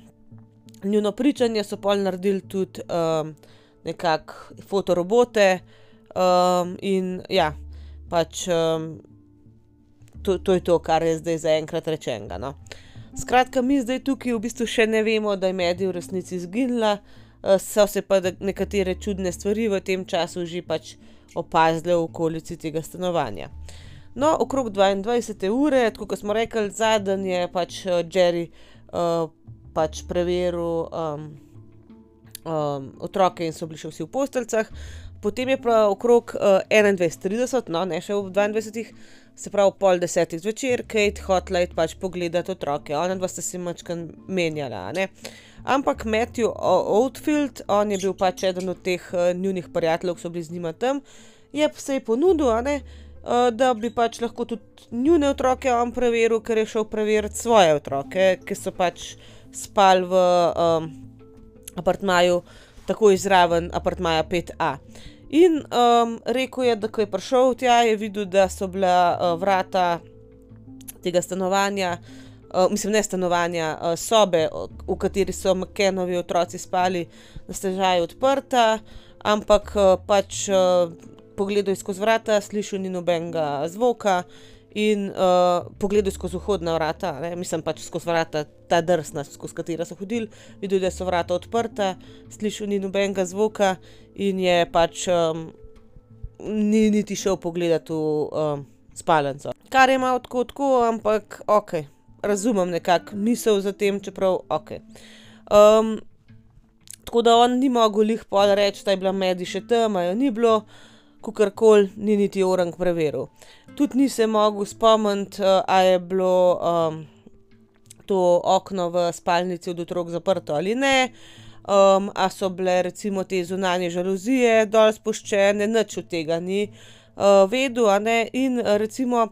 njuno pričanje so pol naredili tudi um, nekako fotorobote um, in ja, pač um, to, to je to, kar je zdaj zaenkrat rečeno. No. Skratka, mi zdaj tukaj v bistvu še ne vemo, da je medij v resnici izginila, uh, so se pa nekatere čudne stvari v tem času že pač opazile v okolici tega stanovanja. No, okrog 22 ure, kot smo rekli, zadnji je pač uh, Jerry uh, pač preveril um, um, otroke in so bili še vsi v posteljcah. potem je pa okrog uh, 21:30, no ne še ob 22, se pravi pol desetih zvečer, Kate hotla je pač pogledati otroke, ona dva sta si mačkan menjala. Ne? Ampak Matthew Oldfield, on je bil pač eden od teh uh, njunih prijateljev, ki so bili z njima tam, je pa se je ponudil, uh, da bi pač lahko tudi njune otroke on preveril, ker je šel preveriti svoje otroke, ki so pač spali v um, apartmaju, tako izraven apartmaja 5A. In um, rekel je, da ko je prišel tja, je videl, da so bila uh, vrata tega stanovanja, uh, mislim, ne stanovanja, uh, sobe, v kateri so McKenovi otroci spali, na stežaju odprta, ampak uh, pač uh, pogledal je skozi vrata, slišal ni nobenega zvoka in uh, pogledal skozi vhodna vrata, ne? mislim pač skozi vrata, ta drsna, skozi katera so hodili, videl, da so vrata odprta, slišal ni nobenega zvoka in je pač um, ni niti šel pogledat v um, spalnico. Kar je malo tako, tako, ampak ok, razumem nekako misel za tem, čeprav ok. Um, tako da on ni mogel jih pa reči, da je bila medi še tam, jo ni bilo kakorkoli ni niti orang preveril. Tudi ni se mogel spomniti, uh, a je bilo um, to okno v spalnici od otrok zaprto ali ne, um, a so bile recimo te zunanje žaluzije dol spuščene, nič od tega ni uh, vedel, in recimo.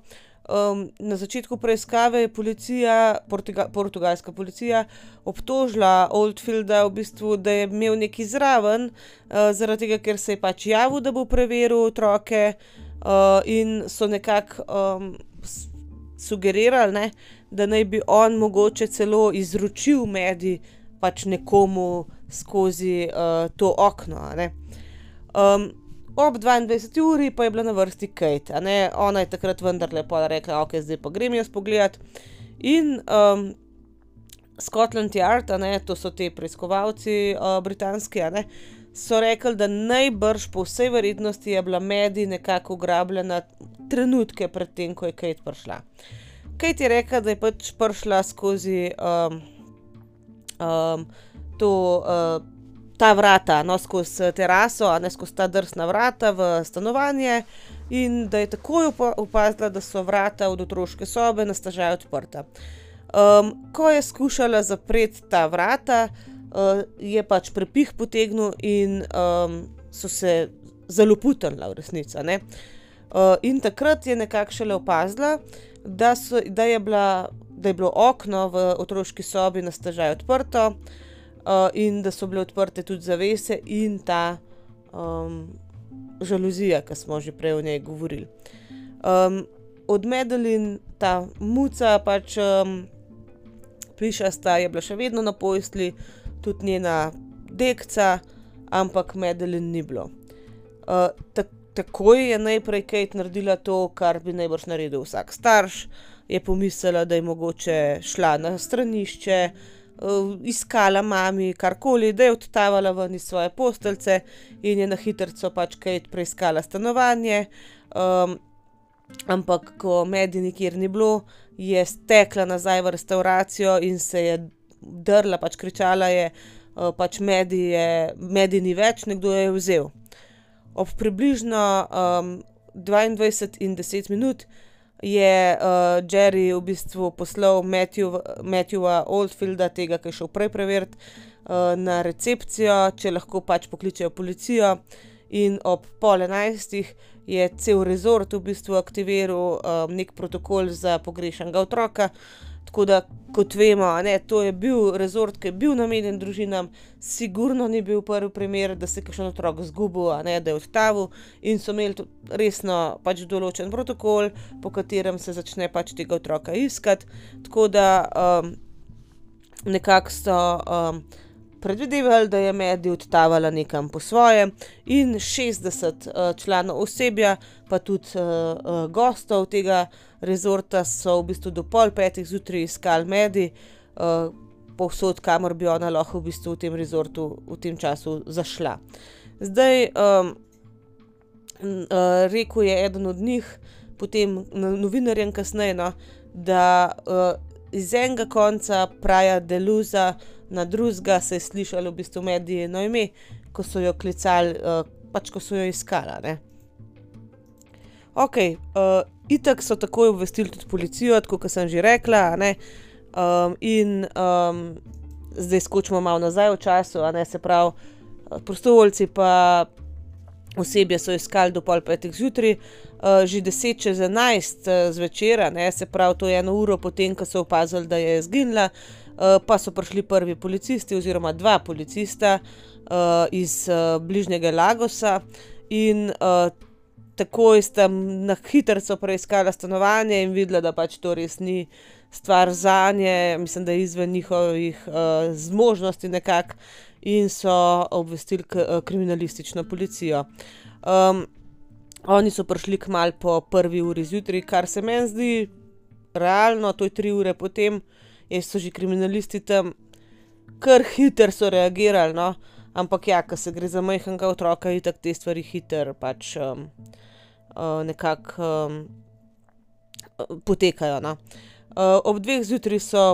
Um, na začetku preiskave je policija, portuga, portugalska policija, obtožila Oldfielda, v bistvu, da je imel neki zraven, uh, zaradi tega, ker se je pač javil, da bo preveril otroke, uh, in so nekako um, sugerirali, ne, da naj bi on mogoče celo izročil medij pač nekomu skozi uh, to okno ob 22. uri pa je bila na vrsti Kate, ona je takrat vendarle rekla, ok, zdaj pa grem jaz pogledat. In um, Scotland Yard, ne, to so ti preiskovalci uh, britanski, ne, so rekli, da najbrž po vsej verjetnosti je bila Medi nekako ugrabljena trenutke predtem, ko je Kate prišla. Kate je rekla, da je pač prišla skozi um, um, to. Uh, ta vrata, no, skozi teraso, a ne skozi ta drsna vrata v stanovanje, in da je takoj opazila, da so vrata od otroške sobe na stažaj odprta. Um, ko je skušala zapreti ta vrata, uh, je pač prepih potegnil in um, so se zelo putili, v resnici. Uh, in takrat je nekako šele opazila, da, so, da, je bila, da je bilo okno v otroški sobi na stažaj odprto uh, in da so bile odprte tudi zavese in ta um, žaluzija, ki smo že prej o njej govorili. Um, od Medellin, ta muca, pač um, plišasta, je bila še vedno na posli, tudi njena dekca, ampak Medellin ni bilo. Uh, Takoj je najprej Kate naredila to, kar bi najbrž naredil vsak starš. Je pomislila, da je mogoče šla na stranišče, uh, uh, iskala mami karkoli, da je odtavala ven iz svoje posteljice in je na hitro pač Kate preiskala stanovanje. Um, ampak, ko medij nikjer ni bilo, je stekla nazaj v restauracijo in se je drla, pač kričala je, uh, pač medij, medij ni več, nekdo je vzel. Ob približno um, 22 in 10 minut je uh, Jerry v bistvu poslal Matthew, Matthewa Oldfielda, tega, ki je šel prej preveriti, uh, na recepcijo, če lahko pač pokličejo policijo. In ob pol enajstih je cel rezort v bistvu aktiviral um, nek protokol za pogrešanega otroka, Tako da, kot vemo, ne, to je bil rezort, ki je bil namenjen družinam, sigurno ni bil prvi primer, da se je kakšen otrok zgubil, ne, da je odtavil in so imeli resno pač določen protokol, po katerem se začne pač tega otroka iskati. Tako da um, nekako so. Um, predvidevali, da je medij odtavala nekam po svoje, in 60 uh, članov osebja, pa tudi uh, uh, gostov tega rezorta, so v bistvu do pol petih zjutraj iskali medij, uh, povsod, kamor bi ona lahko v, bistvu v tem rezortu v tem času zašla. Zdaj, um, uh, rekel je eden od njih, potem novinarjem kasneje, no, da uh, iz enega konca praja Deluza na drugega se je slišalo v bistvu medije no ime, ko so jo klicali uh, pač ko so jo iskala. Ne. Ok, uh, itak so takoj obvestili tudi policijo, kot sem že rekla. Um, in um, zdaj skočimo malo nazaj v času, ne, se pravi, prostovoljci pa osebje so iskali do pol petih zjutraj, uh, že deset čez enajst zvečer, se pravi, to je eno uro potem, ko so opazili, da je zginila, uh, pa so prišli prvi policisti, oziroma dva policista uh, iz uh, bližnjega Lagosa in uh, takoj sta na hitro preiskala stanovanje in videla, da pač to res ni. Stvar za nje, mislim, da je izven njihovih uh, zmožnosti, nekako, in so obvestili k, kriminalistično policijo. Um, oni so prišli k malu po prvi uri zjutraj, kar se meni zdi realno, to je tri ure potem, in so že kriminalisti tam kar hitro so reagirali. No? Ampak ja, ko se gre za majhnega otroka, je tako te stvari hitro pač um, uh, nekako um, potekajo. No? Uh, ob dveh zjutraj so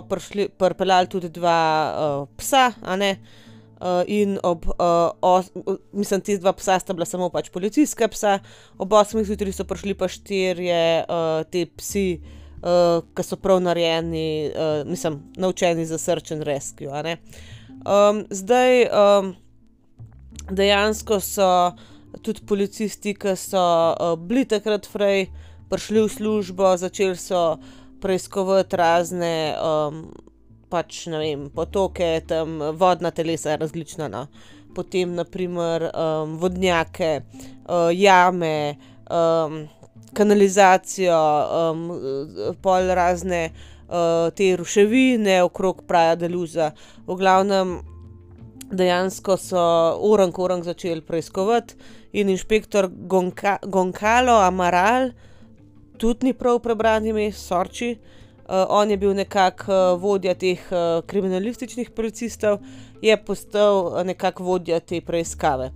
pripeljali tudi dva uh, psa, a ne. Uh, Uh, in ob, uh, os, mislim, ti dva psa sta bila samo pač policijska psa, ob 8 zjutraj so prišli pa štirje uh, ti psi, uh, ki so prav narejeni, uh, mislim, naučeni za and rescue. Um, zdaj um, dejansko so tudi policisti, ki so uh, bili takrat fraj, prišli v službo, začeli so preiskovati razne. Um, pač vem, potoke, tam vodna telesa, različna. No. Potem, naprimer, um, vodnjake, uh, jame, um, kanalizacijo, um, pol razne uh, te ruševine okrog Praja Deluza. V glavnem, dejansko so orang orang začeli preiskovati in inšpektor Gonka, Gonkalo Amaral, tudi ni prav prebrani ime, sorči. Uh, on je bil nekako uh, vodja teh uh, kriminalističnih policistov, je postal nekako vodja te preiskave.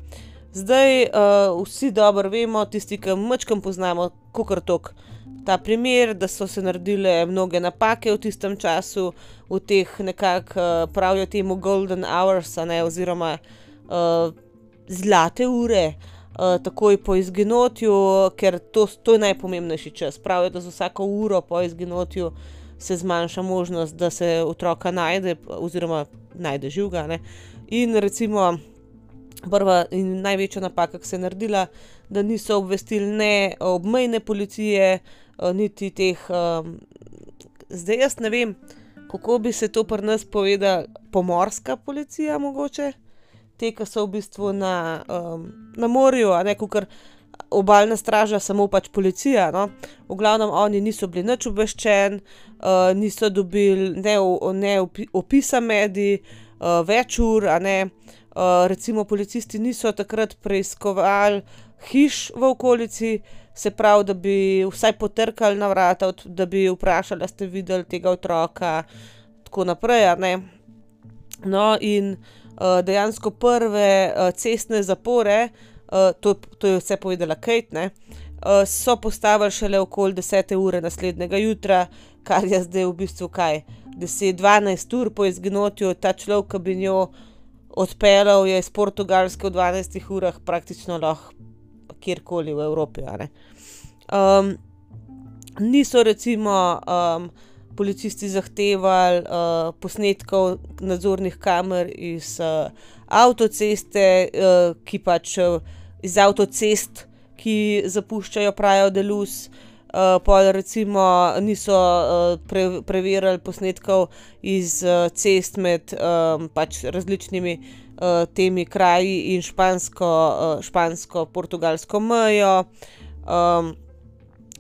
Zdaj uh, vsi dobro vemo, tisti, ki mačkam poznamo, kako tok. Ta primer, da so se naredile mnoge napake v tistem času, v teh nekako uh, pravijo temu Golden Hours, ne, oziroma uh, zlate ure, uh, takoj po izginotju, ker to, to je najpomembnejši čas. Pravijo, da za vsako uro po izginotju se zmanjša možnost, da se otroka najde, oziroma najde živega. Ne? In recimo, prva in največja napaka, ki se je naredila, da niso obvestili ne obmejne policije, eh, niti teh. Um, zdaj jaz ne vem, kako bi se to pri nas povedal, pomorska policija, mogoče. Te, ki so v bistvu na, um, na morju, a ne kar obaljna straža, samo pač policija. No? V glavnem, oni niso bili nič obveščeni, uh, niso dobili ne, ne opisa medij, uh, več ur. Uh, recimo, policisti niso takrat preiskovali hiš v okolici, se pravi, da bi vsaj potrkali na vrata, da bi vprašali, da ste videli tega otroka, in tako naprej. No, in uh, dejansko prve uh, cestne zapore, uh, to, to je vse povedala Kate, ne, so postavili šele okoli 10. ure naslednjega jutra, kar je zdaj v bistvu kaj. 10-12 ur po izginotju ta človek, ki bi njo odpeljal, je iz Portugalske v 12 urah praktično lahko kjerkoli v Evropi. Um, niso recimo um, policisti zahtevali uh, posnetkov nadzornih kamer iz uh, avtoceste, uh, ki pač uh, iz avtocest, ki zapuščajo prajo delus. Uh, pa recimo niso uh, pre, preverjali posnetkov iz uh, cest med um, pač različnimi uh, temi kraji in špansko-portugalsko uh, mejo. Um,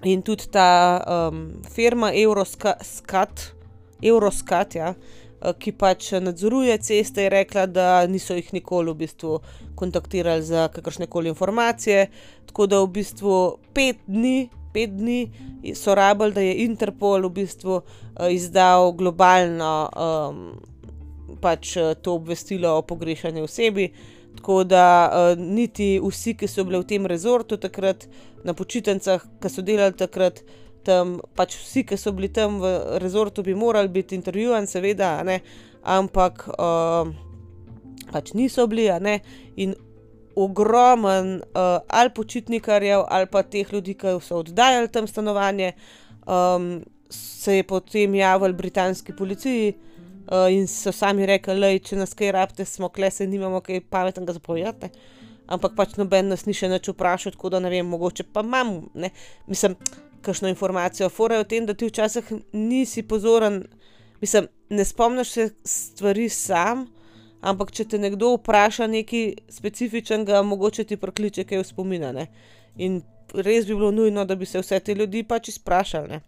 in tudi ta um, firma Euroscat, Euroscat ja, uh, Eh, ki pač nadzoruje ceste, je rekla, da niso jih nikoli v bistvu kontaktirali za kakršne koli informacije. Tako da v bistvu pet dni, pet dni so rabili, da je Interpol v bistvu uh, izdal globalno um, pač, uh, to obvestilo o pogrešani osebi. Tako da uh, niti vsi, ki so bili v tem rezortu takrat na počitnicah, ki so delali takrat tam pač vsi, ki so bili tam v rezortu, bi morali biti intervjuvani, seveda, ampak uh, pač niso bili. In ogromen uh, ali počitnikarjev, ali pa teh ljudi, ki so oddajali tam stanovanje, um, se je potem javil britanski policiji uh, in so sami rekli, da če nas kaj rabite, smo klese, nimamo kaj pametnega zapovedati. Ampak pač noben nas ni še več vprašal, tako da ne vem, mogoče pa imam, ne? mislim, kakšno informacijo. Fora je v tem, da ti včasih nisi pozoren, mislim, ne spomniš se stvari sam, ampak če te nekdo vpraša nekaj specifičnega, mogoče ti prokliče kaj v spomine. Ne? In res bi bilo nujno, da bi se vse te ljudi pač izprašali.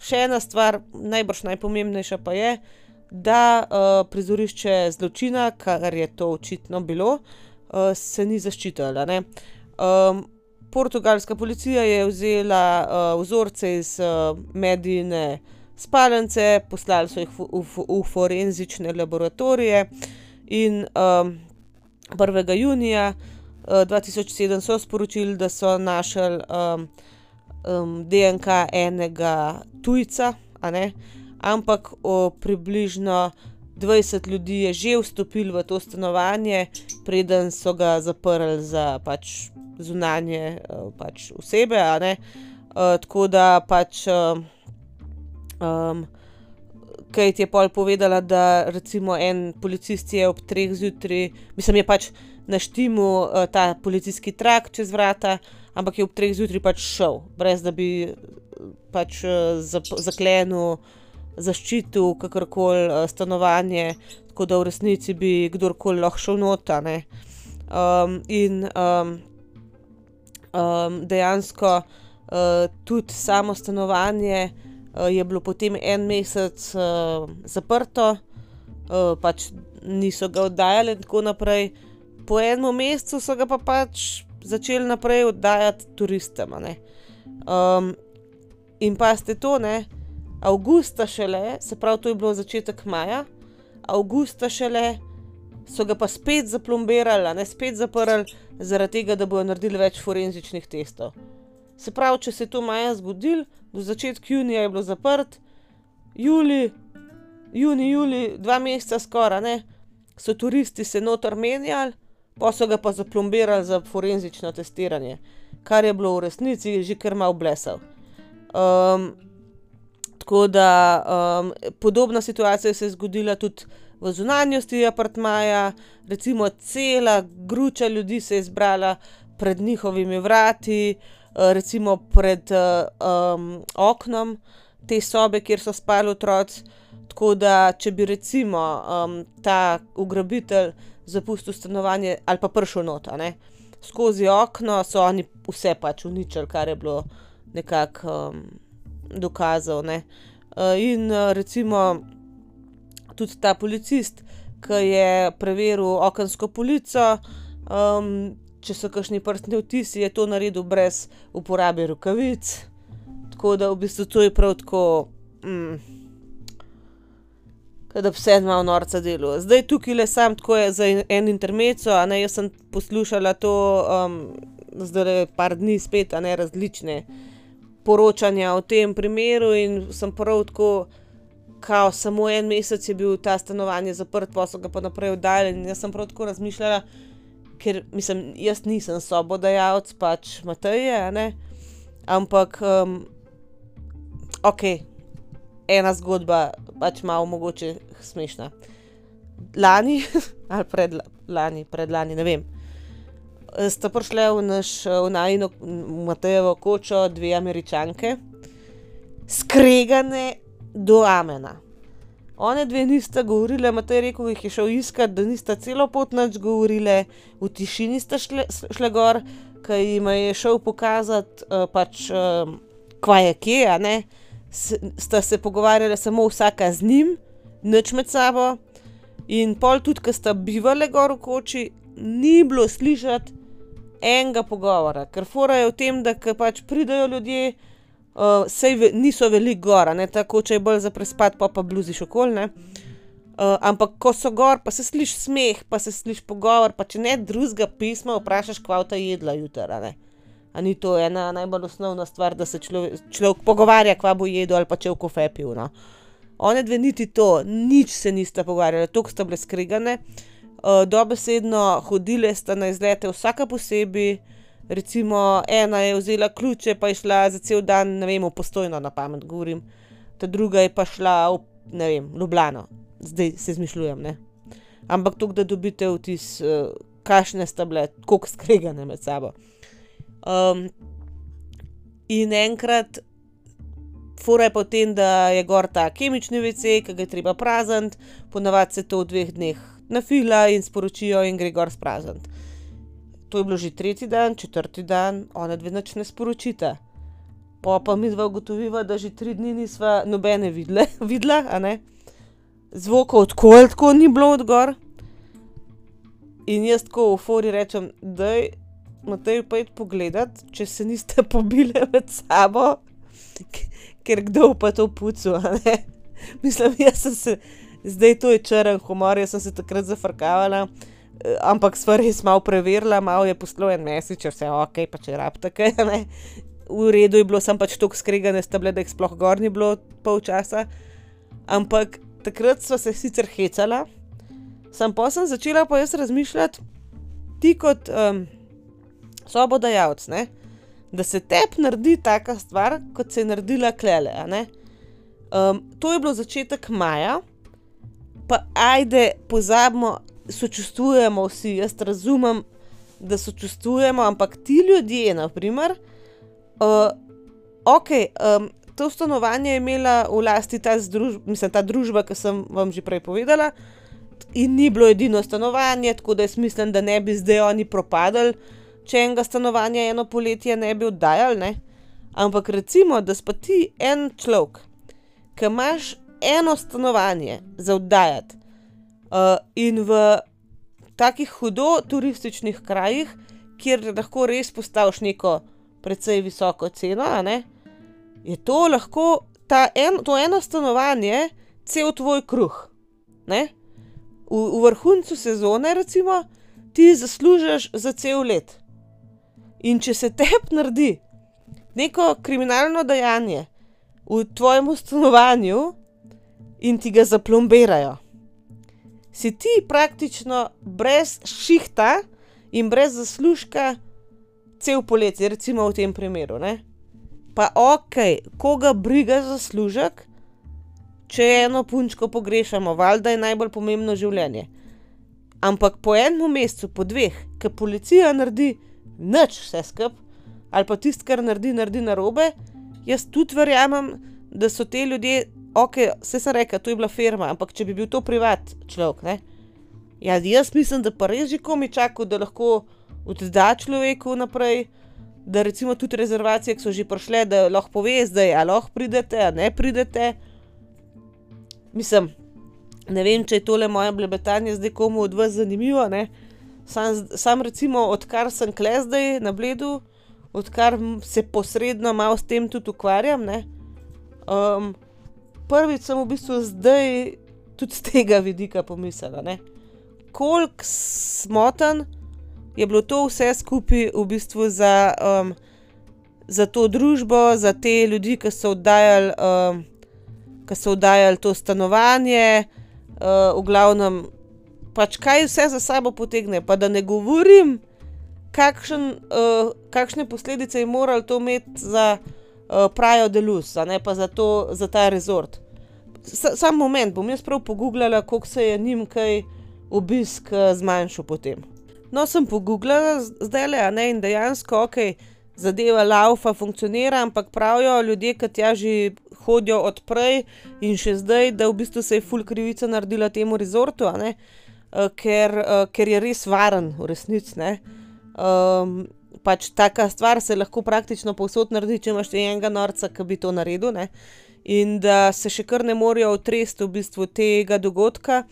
Še ena stvar, najbrž najpomembnejša pa je, da uh, prizorišče zločina, kar je to očitno bilo, uh, se ni zaščitilo. Um, portugalska policija je vzela uh, vzorce iz uh, medijne spalnice, poslali so jih v, v, v forenzične laboratorije in um, 1. junija uh, 2007 so sporočili, da so našli. Um, um, DNK enega tujca, ampak o, približno 20 ljudi je že vstopilo v to stanovanje, preden so ga zaprli za pač zunanje uh, pač osebe. Uh, tako da pač. Uh, um, Kaj ti je pol povedala, da recimo en policist je ob treh zjutraj, mislim, je pač naštimu uh, ta policijski trak čez vrata, ampak je ob treh zjutraj pač šel, brez da bi pač uh, zaklenil, zaščitil kakorkoli uh, stanovanje, tako da v resnici bi kdorkoli lahko šel notane. Um, in um, um, dejansko uh, tudi samo stanovanje uh, je bilo potem en mesec uh, zaprto, uh, pač niso ga oddajali in tako naprej. Po enem mesecu so ga pa pač začeli naprej oddajati turistom. Um, in pa ste to, ne, avgusta šele, se pravi, to je bilo začetek maja, avgusta šele so ga pa spet zaplombirali, ne spet zaprli, zaradi tega, da bodo naredili več forenzičnih testov. Se pravi, če se je to maja zgodil, do začetka junija je bilo zaprt, juli, juni, juli, dva meseca skoraj, ne, so turisti se notor menjali pa so ga pa zaplombirali za forenzično testiranje, kar je bilo v resnici že kar malo blesal. Um, tako da um, podobna situacija se je zgodila tudi v zunanjosti apartmaja, recimo cela gruča ljudi se je zbrala pred njihovimi vrati, uh, recimo pred uh, um, oknom te sobe, kjer so spali otroci. Tako da, če bi recimo um, ta ugrabitelj zapustil stanovanje ali pa prišel not, skozi okno so oni vse pač uničili, kar je bilo nekako um, dokazal. Ne? Uh, in uh, recimo tudi ta policist, ki je preveril okensko polico, um, če so kakšni prstni vtisi, je to naredil brez uporabe rokavic. Tako da v bistvu to je prav tako. Mm, da bi se malo norca delo. Zdaj tukaj le sam tako je za en intermeco, a ne jaz sem poslušala to, um, zdaj le par dni spet, a ne različne poročanja o tem primeru in sem prav tako, kao samo en mesec je bil ta stanovanje zaprt, pa so ga pa naprej oddali in jaz sem prav tako razmišljala, ker mislim, jaz nisem sobodajalec, pač Mateje, ne, ampak um, ok ena zgodba, pač malo mogoče smešna. Lani, ali predlani, predlani, ne vem. Sta prišle v naš, v najno, Matejevo kočo, dve američanke, skregane do amena. One dve nista govorile, Matej rekel, jih je šel iskat, da nista celo pot noč govorile, v tišini sta šle, šle gor, ki jim je šel pokazati, uh, pač, uh, kva je kje, a ne sta se pogovarjala samo vsaka z njim, noč med sabo. In pol tudi, ki sta bivali gor v koči, ni bilo slišati enega pogovora, ker fora je v tem, da pač pridajo ljudje, uh, sej ve, niso veliko gora, ne tako, če je bolj za prespad, pa pa bluziš okolje. Uh, ampak ko so gor, pa se sliši smeh, pa se sliši pogovor, pa če ne drugega pisma, vprašaš, kva ta jedla jutra. A ni to ena najbolj osnovna stvar, da se človek, človek pogovarja, kva bo jedel ali pa če v kofe pil. No. One dve niti to, nič se nista pogovarjala, tako sta bile skregane. uh, dobesedno hodile sta na izlete vsaka posebej. Recimo, ena je vzela ključe, pa je šla za cel dan, ne vem, postojno na pamet govorim, ta druga je pa šla v, ne vem, Ljubljano, zdaj se izmišljujem, ne. Ampak to, da dobite vtis, uh, kakšne sta bile, kako skregane med sabo. Um, in enkrat, fora je pa v tem, da je gor ta kemični WC, ki ga je treba prazniti, ponavadi se to v dveh dneh nafila in sporočijo, in gre gor sprazniti. To je bilo že tretji dan, četrti dan, ona dve nič ne sporočita. Po pa mi dva ugotoviva, da že tri dni nisva nobene videle, videla, a ne. Zvokov tako ali tako ni bilo od gor. In jaz tako v fori rečem: "Daj, Matej, pojdi pogledat, če se niste pobile med sabo, ker kdo pa to pucal, a ne." Mislim, jaz sem se, zdaj to je črn humor, jaz sem se takrat zafrkavala, ampak sva res malo preverila, malo je poslal en message, vse okej, pa če rabite kaj, a ne. V redu je bilo, samo pač toliko skregane sta bile, da jih sploh gor ni bilo pol časa. Ampak takrat sva se sicer hecala, samo pol sem začela pa jaz razmišljati, ti kot, sobodajalec, ne, da se tebi naredi taka stvar, kot se je naredila a ne. to je bilo začetek maja, pa ajde, pozabimo, sočustvujemo vsi, jaz razumem, da sočustvujemo, ampak ti ljudje, na primer, okej, to stanovanje je imela v lasti ta mislim, ta družba, ke sem vam že prej povedala, in ni bilo edino stanovanje, tako da jaz mislim, da ne bi zdaj oni propadli, če enega stanovanja eno poletje ne bi oddajali, ne. Ampak recimo, da si pa ti en človek, ke imaš eno stanovanje za oddajati, in v takih hudo turističnih krajih, kjer lahko res postaviš neko precej visoko ceno, ne, je to lahko ta to eno stanovanje cel tvoj kruh, ne. V, v vrhuncu sezone recimo ti zaslužiš za cel let. In če se tebi naredi neko kriminalno dejanje v tvojem stanovanju in ti ga zaplombirajo, si ti praktično brez šihta in brez zaslužka cel poletje, recimo v tem primeru, ne. Pa okej, koga briga zaslužek, če eno punčko pogrešamo, valjda je najbolj pomembno življenje. Ampak po enem mesecu, po dveh, ke policija naredi nič vse skupaj, ali pa tisto, kar naredi, naredi narobe, jaz tudi verjamem, da so ti ljudje, okej, saj sem rekla, to je bila firma, ampak če bi bil to privat človek, ne, ja, jaz mislim, da pa res že komaj čakal, da lahko odda človeku naprej, da recimo tudi rezervacije, ke so že prišle, da lahko pove zdaj, a lahko pridete, a ne pridete. Mislim, ne vem, če je tole moje blebetanje zdaj komu od vas zanimivo, ne, samo samo recimo, odkar sem tule zdaj na Bledu, odkar se posredno malo s tem tudi ukvarjam, ne, prvič sem v bistvu zdaj tudi s tega vidika pomislila. Koliko smotanj je bilo to vse skupaj v bistvu za, za to družbo, za te ljudi, ke so oddajali, ke so oddajali to stanovanje, v glavnem, pač kaj vse za sabo potegne, pa da ne govorim, kakšen, kakšne posledice je moralo to imeti za, Praio de Luz, ne, pa za to, za ta resort. samo moment, bom jaz prav poguglala, koliko se je njim kaj obisk, zmanjšal potem. No, sem poguglala zdajle, a ne, in dejansko, okej, zadeva lavfa, funkcionira, ampak pravijo ljudje, ke tja že hodijo od prej in še zdaj, da v bistvu se je ful krivica naredila temu resortu, a ne, ker, ker je res varen v resnici, ne. Pač taka stvar se lahko praktično povsod naredi, če imaš enega norca, ke bi to naredil, ne. In da se še kar ne morejo otresti v bistvu tega dogodka,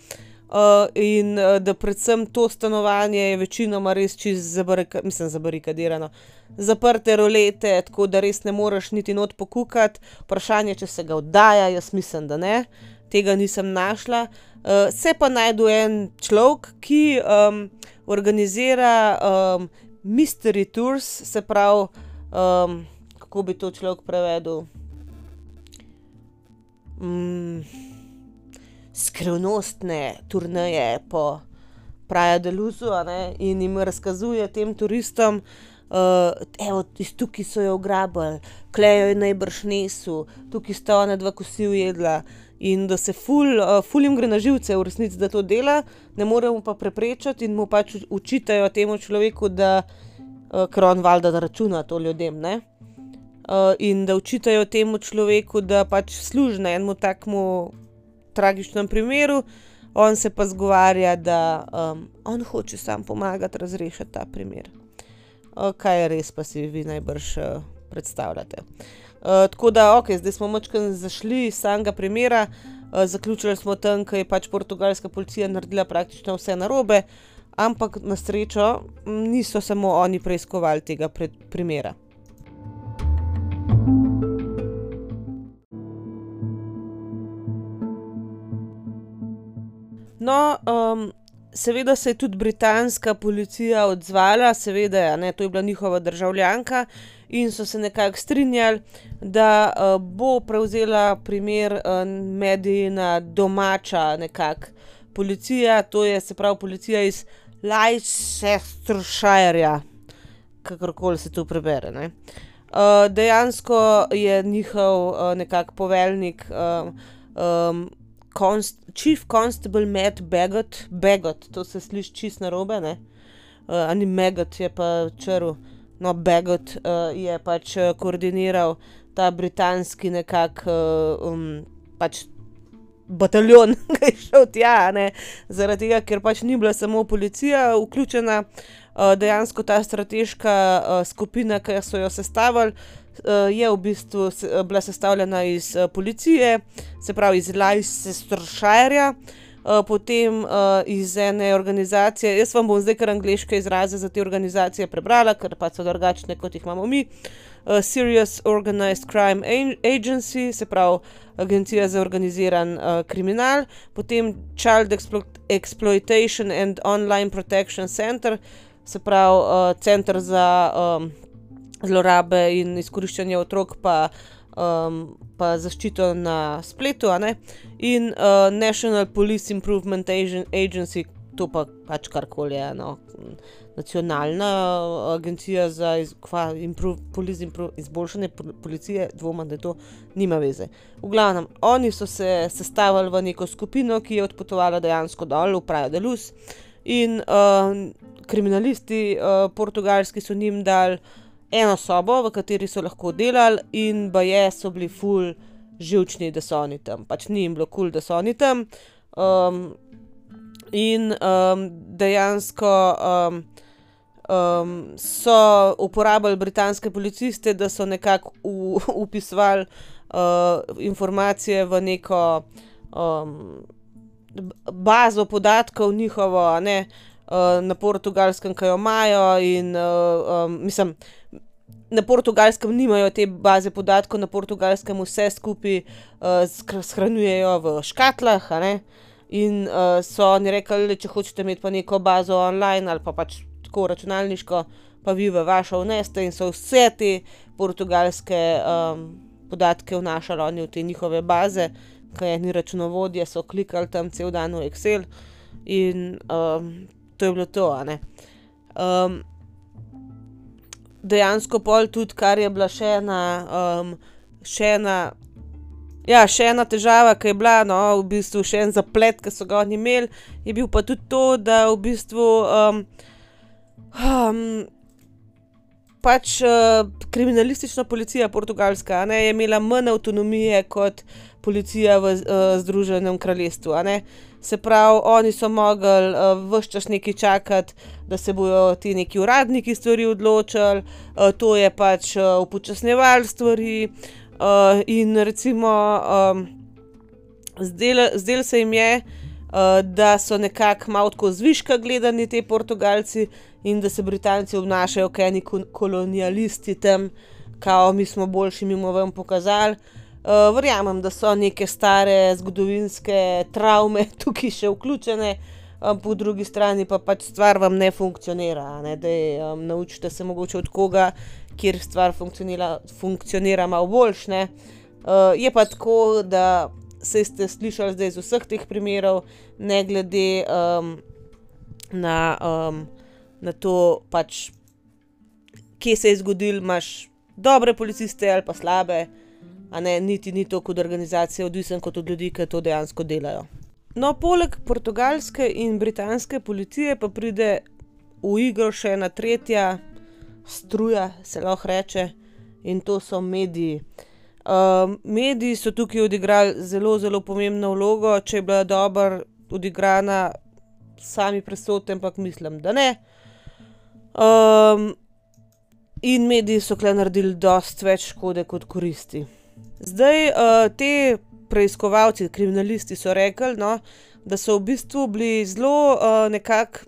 in, da predvsem to stanovanje je večinoma res čisto mislim zabarikadirano, zaprte rolete, tako da res ne moreš niti not pokukati, vprašanje, če se ga oddaja, jaz mislim, da ne. Tega nisem našla. se pa najde en človek, ki, organizira, mystery tours, se pravi, kako bi to človek prevedel, skrivnostne turneje po, Praja Deluzu in jim razkazuje tem turistom, uh, evo, tukaj so jo ugrabili, klejo je najbrž nesu, tukaj sta ona dva kosi ujedla. In da se ful, uh, ful jim gre na živce, v resnici, da to dela, ne moremo pa preprečiti in mu pač učitajo temu človeku, da uh, ker on valjda da računa to ljudem. Uh, in da učitajo temu človeku, da pač služi na enem takmu tragičnem primeru, on se pa zgovarja, da um, on hoče sam pomagati razrešiti ta primer kaj je res, pa si vi najbrž uh, predstavljate. Uh, tako da, ok, zdaj smo močkaj zašli iz samega primera, uh, zaključili smo tam, ker je pač portugalska policija naredila praktično vse narobe, ampak na srečo niso samo oni preiskovali tega primera. No, um, seveda se je tudi britanska policija odzvala, seveda, ne, to je bila njihova državljanka in so se nekako strinjali, da uh, bo prevzela primer uh, medijina domača nekak policija, to je se pravi policija iz Leicestershire, kakorkoli se to prebere. Ne. Uh, dejansko je njihov uh, nekak poveljnik. Uh, um, Const Chief Constable Matt Bagot, Bagot, to se sliši čist na robe. Uh, Ani Megot je pa črl, no, Bagot uh, je pač uh, koordiniral ta britanski nekak uh, um, pač bataljon, ki je šel tja, ne, zaradi tega, ker pač ni bila samo policija vključena, uh, dejansko ta strateška uh, skupina, ki so jo sestavili uh, je v bistvu se, bila sestavljena iz uh, policije, se pravi iz Leicestershire, uh, potem uh, iz ene organizacije. Jaz vam bom zdaj kar angliške izraze za te organizacije prebrala, ker pa so drugačne kot jih imamo mi. Uh, Serious Organized Crime Agency, se pravi Agencija za organiziran uh, kriminal, potem Child Explo Exploitation and Online Protection Center, se pravi uh, Center za um, zlorabe in izkoriščanje otrok, pa, um, pa zaščito na spletu, in uh, National Police Improvement Agency, to pa pač karkoli je. No. Nacionalna agencija za improv, improv, izboljšanje policije, dvoma, da to nima veze. V glavnem, oni so se sestavili v neko skupino, ki je odpotovala dejansko dol v Prajo Delus, in uh, kriminalisti uh, portugalski so njim dali eno sobo, v kateri so lahko delali, in baje so bili ful živčni, da so oni tam. Pač ni jim bilo kul, cool, da so oni tam. Um, in um, dejansko um, um, so uporabljali britanske policiste, da so nekako upisovali uh, informacije v neko um, bazo podatkov njihovo, ne. Uh, na portugalskem, ki jo imajo, in uh, um, mislim, na portugalskem nimajo te baze podatkov, na portugalskem vse skupaj uh, shranjujejo v škatlah. In uh, so oni rekli, da če hočete imeti pa neko bazo online ali pa pač tako računalniško, pa vi v vašo vneste in so vse te portugalske um, podatke vnašali oni v te njihove baze, kaj ni računovodje, so klikali tam cel dan v Excel in um, to je bilo to. Um, dejansko pol tudi, kar je bila še ena, um, še ena, ja, še ena težava, ki je bila, no, v bistvu še en zaplet, ki so ga oni imeli, je bil pa tudi to, da v bistvu um, um, pač uh, kriminalistična policija portugalska ne, je imela manj avtonomije kot policija v uh, Združenem kraljestvu. Se pravi, oni so mogli uh, vse čas nekaj čakati, da se bodo ti neki uradniki stvari odločili, uh, to je pač uh, upočasnjevalo stvari. Uh, in recimo, um, zdelo zdel se jim je, uh, da so nekako malo tako zviška gledani ti Portugalci in da se Britanci obnašajo kot neki kolonialisti tam, kao mi smo boljši, mi bomo vam pokazali. Uh, verjamem, da so neke stare zgodovinske travme tukaj še vključene, um, po drugi strani pa pač stvar vam ne funkcionira. Ne? Da um, naučite se mogoče od koga, kjer stvar funkcionira, funkcionira malo boljš. Uh, je pa tako, da se ste slišali zdaj iz vseh teh primerov, ne glede um, na, um, na to, pač, kje se je zgodil, imaš dobre policiste ali pa slabe, a ne niti ni to kot organizacija, odvisen kot od ljudi, ki to dejansko delajo. No, poleg portugalske in britanske policije pa pride v igro še ena tretja struja, se lahko reče, in to so mediji. Um, mediji so tukaj odigrali zelo, zelo pomembno vlogo, če je bila dobro odigrana, sami presodite, ampak mislim, da ne. Um, in mediji so kle naredili dosti več škode kot koristi. Zdaj, uh, te preiskovalci, kriminalisti so rekli, no, da so v bistvu bili zelo uh, nekako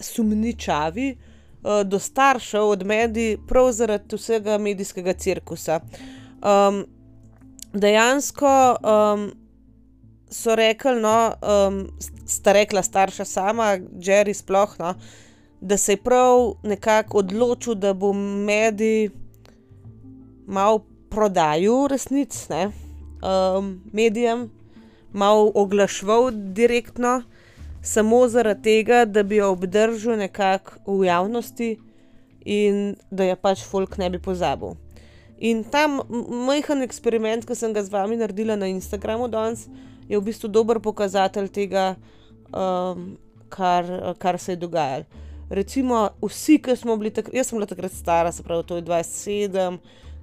sumničavi uh, do staršev od medij, prav zaradi vsega medijskega cirkusa. Um, dejansko um, so rekli, no, um, sta rekla starša sama, Jerry sploh, no, da se je prav nekako odločil, da bo medij malo prodajal resnic, ne, um, medijem, malo oglaševal direktno, samo zaradi tega, da bi jo obdržal nekako v javnosti in da je pač folk ne bi pozabil. In ta majhen eksperiment, ki sem ga z vami naredila na Instagramu danes, je v bistvu dober pokazatelj tega, um, kar, kar se je dogajalo. Recimo, vsi, ki smo bili takrat, jaz sem bila takrat stara, se pravi, to je 27,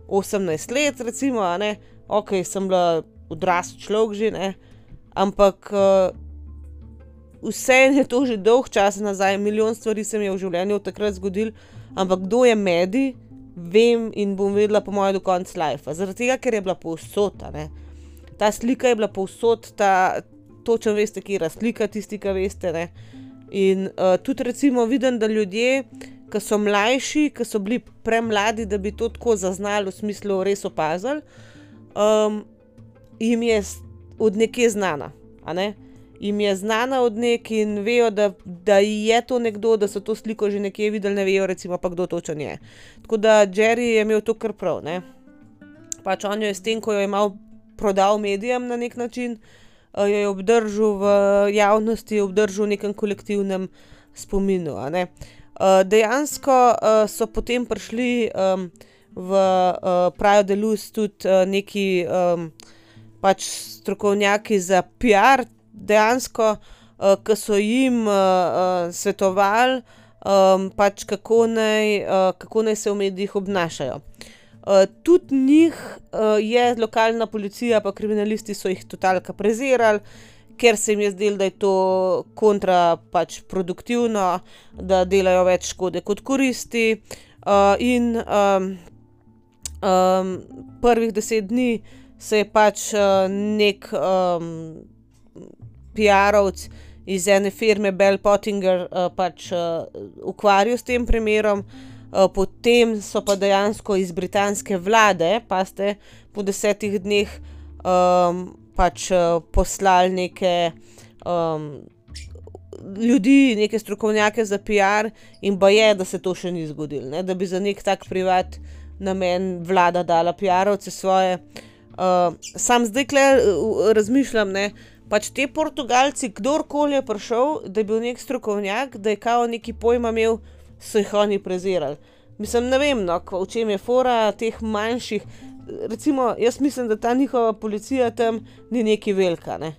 18 let, recimo, ne, ok, sem bila odrasla človek že, ne, ampak uh, vse je to že dolg čas nazaj, milijon stvari se mi je v življenju takrat zgodil, ampak kdo je medij, vem in bom vedela, po mojem, do konca life. Zaradi tega, ker je bila povsota, ne ta slika je bila povsod, ta točno veste, kje je slika, tisti, ki veste. Ne? In uh, tudi, recimo, vidim, da ljudje, ki so mlajši, ki so bili premladi, da bi to tako zaznali, v smislu, res opazili, um, jim je od nekje znana. Ne? Im je znana od nekaj in vejo, da, da je to nekdo, da so to sliko že nekje videli, ne vejo, recimo, pa kdo točno je. Tako da Jerry je imel to kar prav. Ne? Pač on jo je s tem, ko jo je imel prodal medijem na nek način, jo je obdržal v javnosti, obdržal v nekem kolektivnem spominu. Ne. Dejansko so potem prišli v Prajo Delus tudi neki pač strokovnjaki za PR, dejansko, ki so jim svetovali, pač kako naj, kako naj se v medijih obnašajo. tudi njih uh, je lokalna policija, pa kriminalisti so jih totalka prezirali, ker se jim je zdelo, da je to kontraproduktivno, da delajo več škode kot koristi. Uh, in um, um, prvih deset dni se je pač uh, neki um, PR-ovc iz ene firme Bell Pottinger uh, pač uh, ukvarjal s tem primerom. Eh, potem so pa dejansko iz britanske vlade, pa ste po desetih dneh um, pač uh, poslali neke um, ljudi, neke strokovnjake za PR, in pa je, da se to še ni zgodilo, ne? da bi za nek tak privat namen vlada dala PR-ovce svoje. Uh, sam zdaj le uh, razmišljam, ne. Pač ti Portugalci, kdorkoli je prišel, da je bil nek strokovnjak, da je kao neki pojma imel, so jih oni prezirali. Mislim, ne vem, no, v čem je fora teh manjših. Recimo, jaz mislim, da ta njihova policija tam ni neki velika. Ne?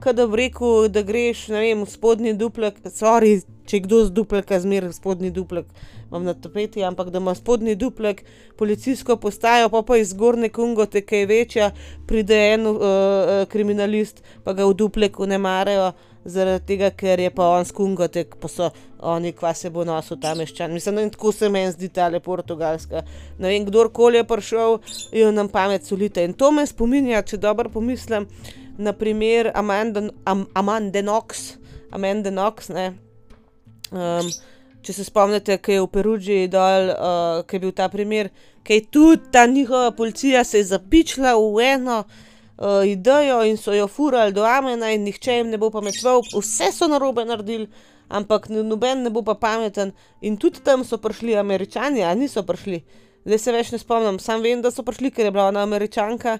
Kaj da bi rekel, da greš, ne vem, v spodnji duplek, sorry, če kdo z dupleka zmeraj spodnji duplek, imam na tapeti, ampak da ima spodnji duplek policijsko postajo, pa pa iz zgornje kungote, ki je večja, pride en uh, kriminalist, pa ga v dupleku ne marajo zaradi tega, ker je pa on skungote, pa so oni, kva se bo nosil ta meščan. Mislim, da tako se meni zdi ta le portugalska. Ne vem, kdorkoli je prišel, je nam pamet solite. In to me spominja, če dobro pomislim, na primer Amanda, Am, Amanda Knox, Knox, ne. Um, če se spomnite, ki je v Perugi dol, uh, ki je bil ta primer, ki je tudi ta njihova policija se je zapičila v eno uh, idejo in so jo furali do amena, in nihče jim ne bo pametoval, vse so narobe naredili, ampak noben ne bo pa pameten. In tudi tam so prišli američani, a niso prišli. Zdaj se več ne spomnim, sam vem, da so prišli, ker je bila ona američanka,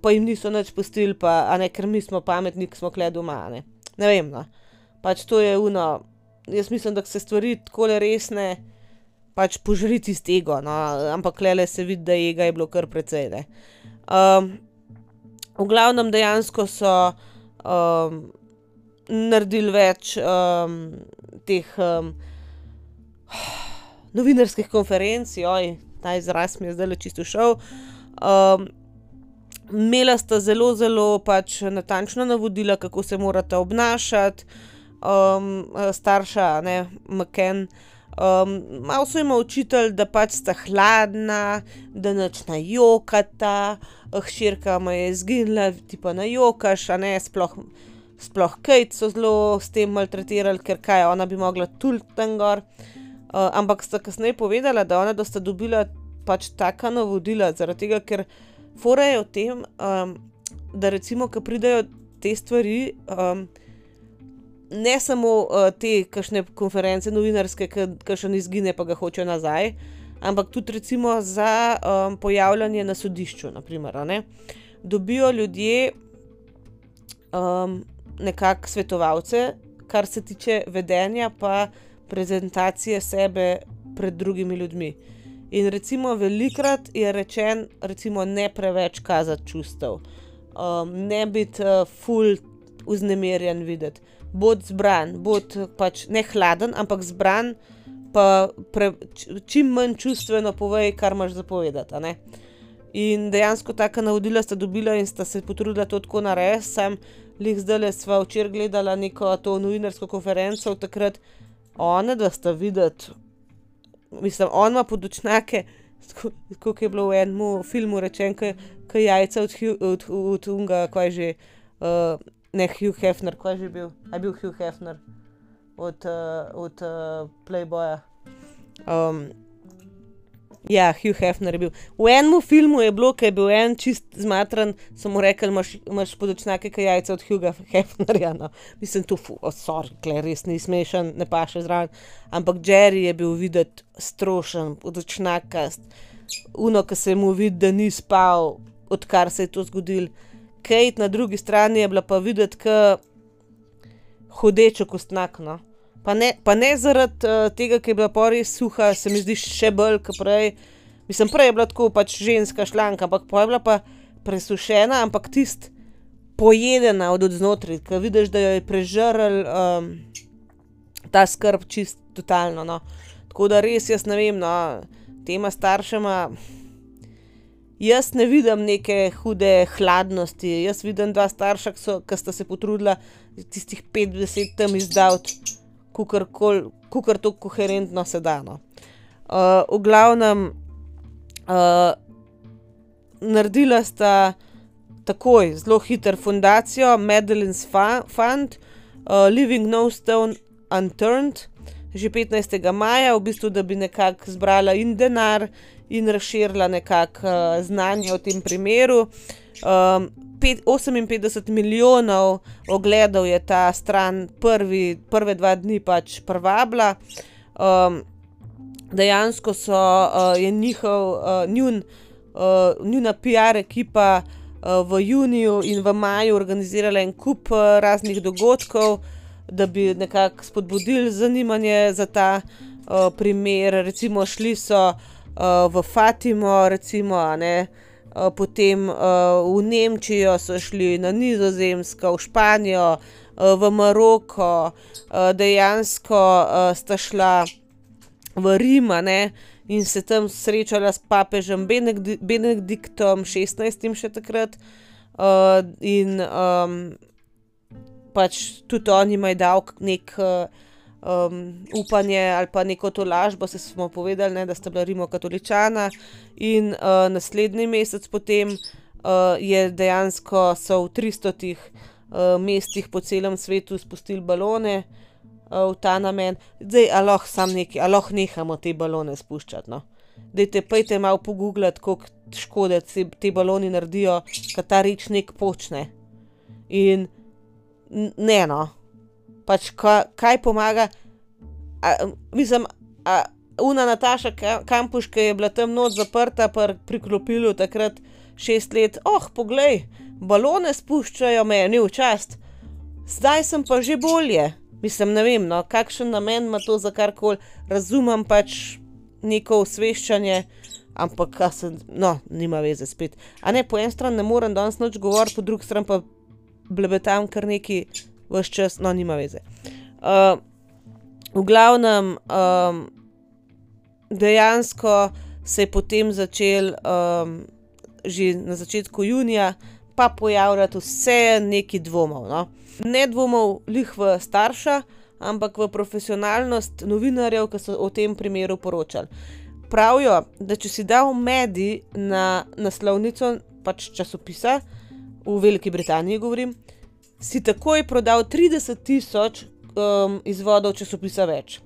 pa jim niso nič pustili, pa ne, ker mi smo pametni, smo kle doma. Ne, ne vem, no. Pač to je uno, jaz mislim, da se stvari tako resne, pač požriti iz tega, no, ampak le se vidi, da je bilo kar precej. Um, v glavnem dejansko so um, naredili več um, teh um, novinarskih konferenc, oj, ta izraz mi je zdaj le čisto šel. Um, Imela sta zelo, zelo pač natančna navodila, kako se morate obnašati, um, starša, ne, McKen. Um, malo so jim učitelj, da pač sta hladna, da noč na jokata, hčerka mu je izginila, ti pa na jokaš, a ne sploh. Sploh Kate so zelo s tem maltretirali, ker kaj ona bi mogla tuliti tam gor. Uh, ampak sta kasneje povedala, da ona da sta dobila pač taka navodila, zaradi tega, ker fora je v tem, um, da recimo, ko pridejo te stvari, um, ne samo uh, te kakšne konference novinarske, ki še ne izgine, pa ga hočejo nazaj, ampak tudi recimo za um, pojavljanje na sodišču, naprimer, dobijo ljudje um, nekakšne svetovalce, kar se tiče vedenja, pa prezentacije sebe pred drugimi ljudmi. In recimo, velikrat je rečen, recimo, ne preveč kazati čustev, um, ne biti uh, full uznemirjen videti. Bod zbran, bod pač ne hladen, ampak zbran, pa pre, čim manj čustveno povej, kar imaš zapovedati. In dejansko taka navodila sta dobila in sta se potrudila to tako narediti. Sam lih zdaj le sva včeraj gledala neko to novinarsko konferenco, takrat one, da sta videti mislim, on ima podočnjake, kot je bilo v enem filmu rečeno, ki je jajca od, od, od Unga, kaj že, uh, ne Hugh Hefner, kaj že bil, aj bil Hugh Hefner od, uh, od uh, Playboya. Um, Ja, Hugh Hefner je bil. V enem filmu je bilo, ki je bil en čist zmatran, so mu rekli, imaš, imaš podočnjake, kaj jajca od Hugha Hefnerja. No. Mislim, tu oh, so res ni smešen, ne pa še zraven. Ampak Jerry je bil videti strošen, podočnjakast, uno, ki se mu vidi, da ni spal, odkar se je to zgodil. Kate na drugi strani je bila pa videti, kot hodečo kostnakno. Pa ne, pa ne zaradi uh, tega, ker je bila pori suha, se mi zdi še bolj kot prej. Mislim, prej je bila tako pač ženska šlanka, ampak pa je bila pa presušena, ampak tist pojedena od znotraj, ki vidiš, da jo je prežrl um, ta skrb čist totalno. No. Tako da res jaz ne vem, no, tema staršema. Jaz ne vidim neke hude hladnosti, jaz vidim dva starša, ki sta se potrudila tistih 50 tam izdavati kar to koherentno se da. No. Uh, v glavnem, uh, naredila sta takoj zelo hiter fundacijo, Madeline's Fund, uh, Living No Stone Unturned, že 15. maja, v bistvu, da bi nekako zbrala in denar in razširila nekako uh, znanje o tem primeru. Um, 58 milijonov ogledov je ta stran prvi, prve dva dni pač prvabla. Um, dejansko so, uh, je njihov, uh, njun, uh, njuna PR ekipa uh, v juniju in v maju organizirala en kup uh, raznih dogodkov, da bi nekako spodbudili zanimanje za ta uh, primer. Recimo, šli so uh, v Fatimo, recimo, ne. Eh, potem uh, v Nemčijo so šli, na Nizozemsko, v Španijo, uh, v Maroko, uh, dejansko uh, sta šla v Rim in se tam srečala s papežem Benediktom XVI. še takrat. Uh, in um, pač tudi oni imajo nek. Uh, um, upanje ali pa neko to lažbo, se smo povedali, ne, da sta bila rimokatoličana. In uh, naslednji mesec potem uh, je dejansko so v 300 uh, mestih po celem svetu spustili balone uh, v ta namen. Zdaj, aloh sam neki, aloh nehamo te balone spuščati. No. Dajte, pejte malo pogooglati, koliko škode te, te baloni naredijo, kaj ta reč nek počne. In ne, no, pač ka, kaj pomaga. A, mislim, a, Una Nataša Kampuš, ki je bila tam noč zaprta, pa priklopilu takrat šest let, oh, poglej, balone spuščajo meni v čast, zdaj sem pa že bolje. Mislim, ne vem, no, kakšen namen ima to za karkoli, razumem pač neko osveščanje, ampak se, no, nima veze spet. A ne, po eni strani ne morem danes noč govoriti, po drugi strani pa blebetam kar neki vse čas, no, nima veze. Uh, v glavnem, um, dejansko se je potem začel um, že na začetku junija, pa pojavljati vse neki dvomov. No? Ne dvomov lih v starša, ampak v profesionalnost novinarjev, ki so o tem primeru poročali. Pravijo, da če si dal medij na naslovnico pač časopisa, v Veliki Britaniji govorim, si takoj prodal 30 tisoč um, izvodov časopisa več.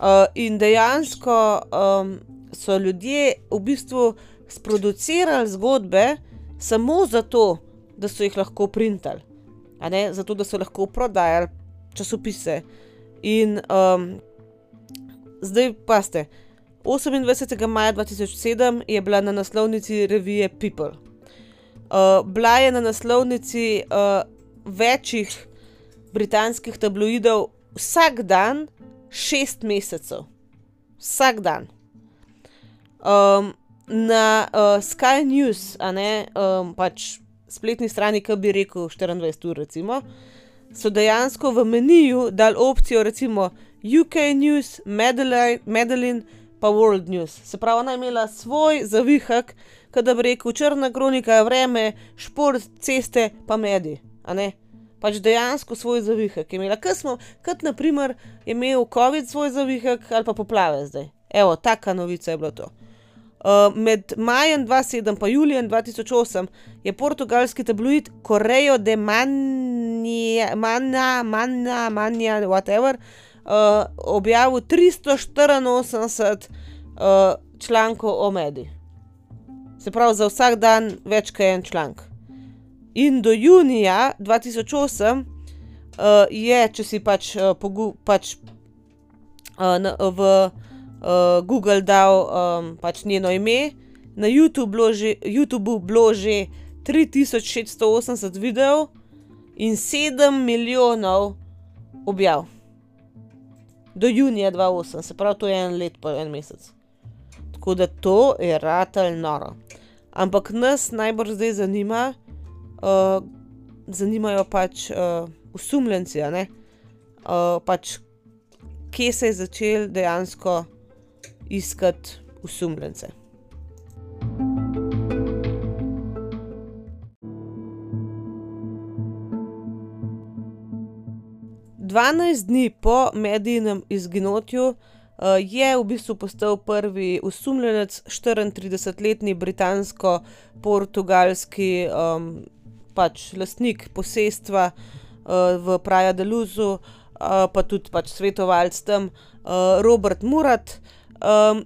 Uh, in dejansko um, so ljudje v bistvu sproducirali zgodbe samo zato, da so jih lahko printali, zato da so lahko prodajali časopise. In um, zdaj pa ste. 28. maja 2007 je bila na naslovnici revije People. Uh, bila je na naslovnici uh, večjih britanskih tabloidov vsak dan, šest mesecev, vsak dan. Um, na uh, Sky News, a ne um, pač spletni strani, ki bi rekel 24 ur, recimo, so dejansko v meniju dal opcijo, recimo UK News, Medellin, pa World News. Se pravi, ona je imela svoj zavihek, da bi rekel črna kronika, vreme, šport, ceste, pa mediji. Pač dejansko svoj zavihek je imela, kot smo, kot naprimer, imel COVID svoj zavihek ali pa poplave zdaj. Evo, taka novica je bila to. Uh, med majem 2007 in julijem 2008 je portugalski tabloid Correio de Manja, Manja, Manja, Manja, whatever, uh, objavil 384 uh, člankov o mediji. Se pravi, za vsak dan več kot en članek. In do junija 2008 uh, je, če si pač, uh, pogu, pač uh, na, v uh, Google dal um, pač njeno ime, na YouTubeu YouTube bilo že 3680 videov in 7 milijonov objav. Do junija 2008, se pravi, to je en let, pa en mesec. Tako da to je ratelj noro. Ampak nas najbolj zdaj zanima, uh, zanimajo pač uh, usumljenci, uh, pač kje se je začel dejansko iskati usumljence. Dvanajst dni po medijnem izginotju uh, je v bistvu postal prvi usumljenec, 34-letni britansko-portugalski um, pač lastnik posestva uh, v Praja de Luzu, uh, pa tudi pač svetovalc tam, uh, Robert Murat. Um,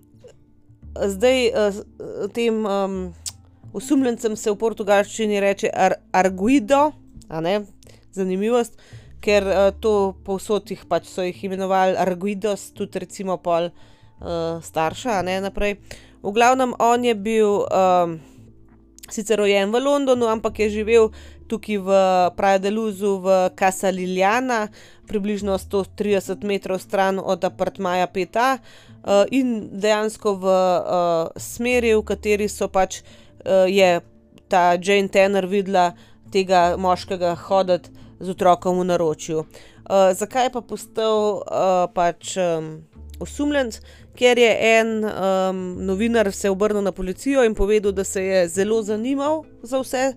zdaj, uh, tem um, osumljencem se v portugalščini reče ar arguido, zanimivost, ker uh, to povsod jih pač so jih imenovali arguidos, tudi recimo pol uh, starša, ne naprej. V glavnem, on je bil um, sicer rojen v Londonu, ampak je živel tukaj v Praja de Luzu, v Casa Liliana, približno 130 metrov stran od apartmaja Peta. Uh, in dejansko v uh, smeri, v kateri so pač uh, je ta Jane Tanner videla tega moškega hoditi z otrokom v naročju. Uh, zakaj pa postal uh, pač um, osumljen? Ker je en um, novinar se obrnil na policijo in povedal, da se je zelo zanimal za vse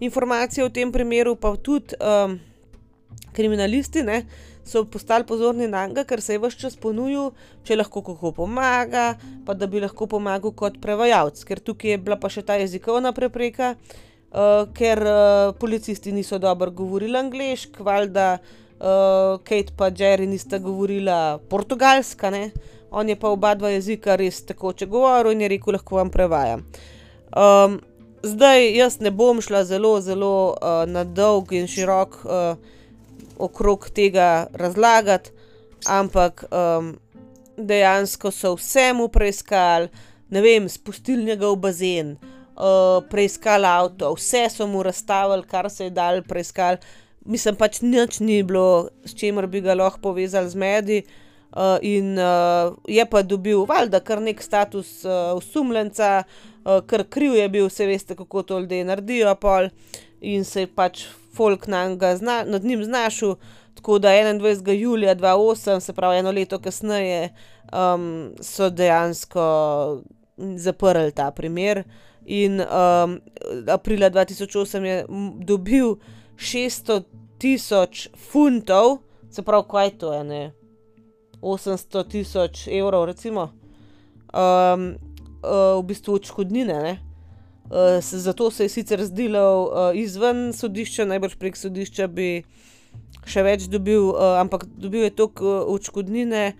informacije o tem primeru, pa tudi um, kriminalisti. Ne, uh, so postali pozorni na njega, ker se je vse čas ponujil, če lahko kako pomaga, pa da bi lahko pomagal kot prevajalec, ker tukaj je bila pa še ta jezikovna prepreka, uh, ker uh, policisti niso dobro govorili angliško, valjda uh, Kate pa Jerry nista govorila portugalska, ne? On je pa oba dva jezika res tako če govoril in je rekel, lahko vam prevajam. Um, zdaj jaz ne bom šla zelo, zelo uh, na dolg in širok. Uh, okrog tega razlagati, ampak um, dejansko so vse mu preiskali, ne vem, spustili njega v bazen, uh, preiskali avto, vse so mu razstavili, kar se je dal preiskati. mislim pač nič ni bilo, s čimer bi ga lahko povezali z mediji. Uh, in uh, je pa dobil, valjda, kar nek status uh, osumljenca, uh, ker kriv je bil, vse veste, kako to ljudje naredijo, pol, in se je pač folk zna, nad njim znašel. Tako da 21. julija 2008, se pravi eno leto kasneje, um, so dejansko zaprli ta primer. In um, aprila 2008 je dobil 600 tisoč funtov, se pravi, kaj to je, ne? 800 tisoč evrov, recimo, um, uh, v bistvu odškodnine. Uh, zato se je sicer zdelo uh, izven sodišča, najbrž prek sodišča bi še več dobil, uh, ampak dobil je toliko uh, odškodnine,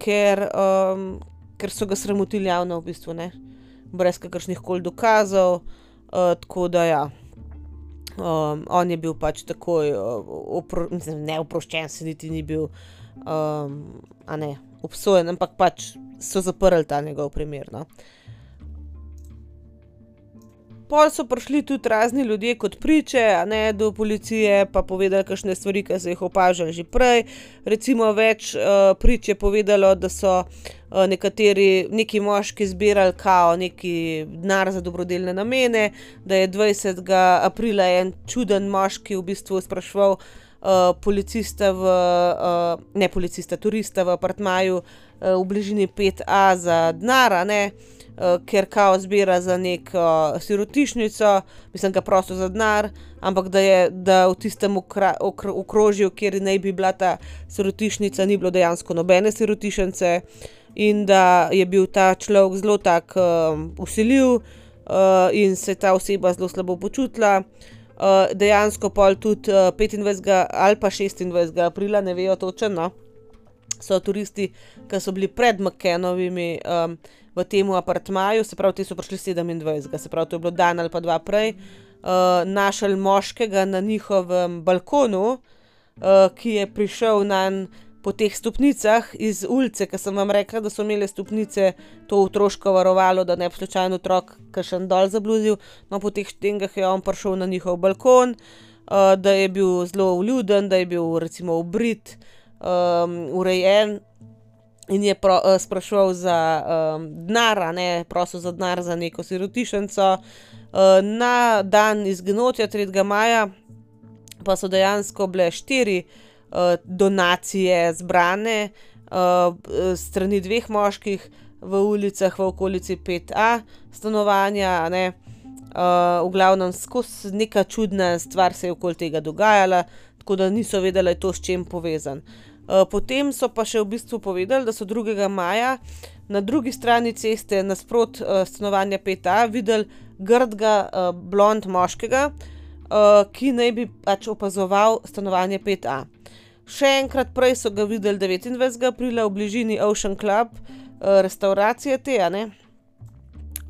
ker, um, ker so ga sramotili javno, v bistvu, ne? brez kakršnih koli dokazov. Uh, tako da ja. Um, on je bil pač takoj, uh, opro, mislim, ne oproščen, se niti ni bil, um, a ne obsojen, ampak pač so zaprli ta njegov primer. No. Pol so prišli tudi razni ljudje kot priče, a ne do policije, pa povedali kakšne stvari, ki so jih opažali že prej. Recimo več uh, prič je povedalo, da so uh, nekateri, neki moški zbirali kao neki denar za dobrodelne namene, da je 20. aprila en čuden moški v bistvu sprašval uh, policista v, uh, ne policista, turista v apartmaju uh, v bližini 5A za denar, ne. Eh, ker kao zbira za neko sirotišnico, mislim, da prosto za denar, ampak da je da v tistem okrožju, kjer naj bi bila ta sirotišnica, ni bilo dejansko nobene sirotišnice in da je bil ta človek zelo tak um, usiljiv uh, in se ta oseba zelo slabo počutila. Uh, dejansko pa tudi uh, 25. ali pa 26. aprila, ne vejo točno, no, so turisti, ki so bili pred McKenovimi. Um, v tem apartmaju, se pravi, ti so prišli 27, se pravi, to je bilo dan ali pa dva prej, uh, našel moškega na njihovem balkonu, uh, ki je prišel na en. Po teh stopnicah iz ulice, ki sem vam rekla, da so imeli stopnice, to otroško varovalo, da ne bi slučajno otrok kašen dol zabludil. No, po teh štengah je on prišel na njihov balkon, uh, da je bil zelo vljuden, da je bil recimo obrit, um, urejen, in je pro, uh, spraševal za um, denar, ne prosil za denar za neko sirotišnico. Uh, na dan izginotja 3. maja pa so dejansko bile štiri uh, donacije zbrane uh, strani dveh moških v ulicah v okolici 5A stanovanja. Ne, uh, v glavnem, skozi neka čudna stvar se je okoli tega dogajala, tako da niso vedeli, to s čim povezan. Eh, potem so pa še v bistvu povedali, da so 2. maja na drugi strani ceste, nasprot uh, stanovanja 5A, videli grdega uh, blond moškega, uh, ki naj bi pač opazoval stanovanje 5A. Še enkrat prej so ga videli 29. aprila v bližini Ocean Club, uh, restauracije te, ne.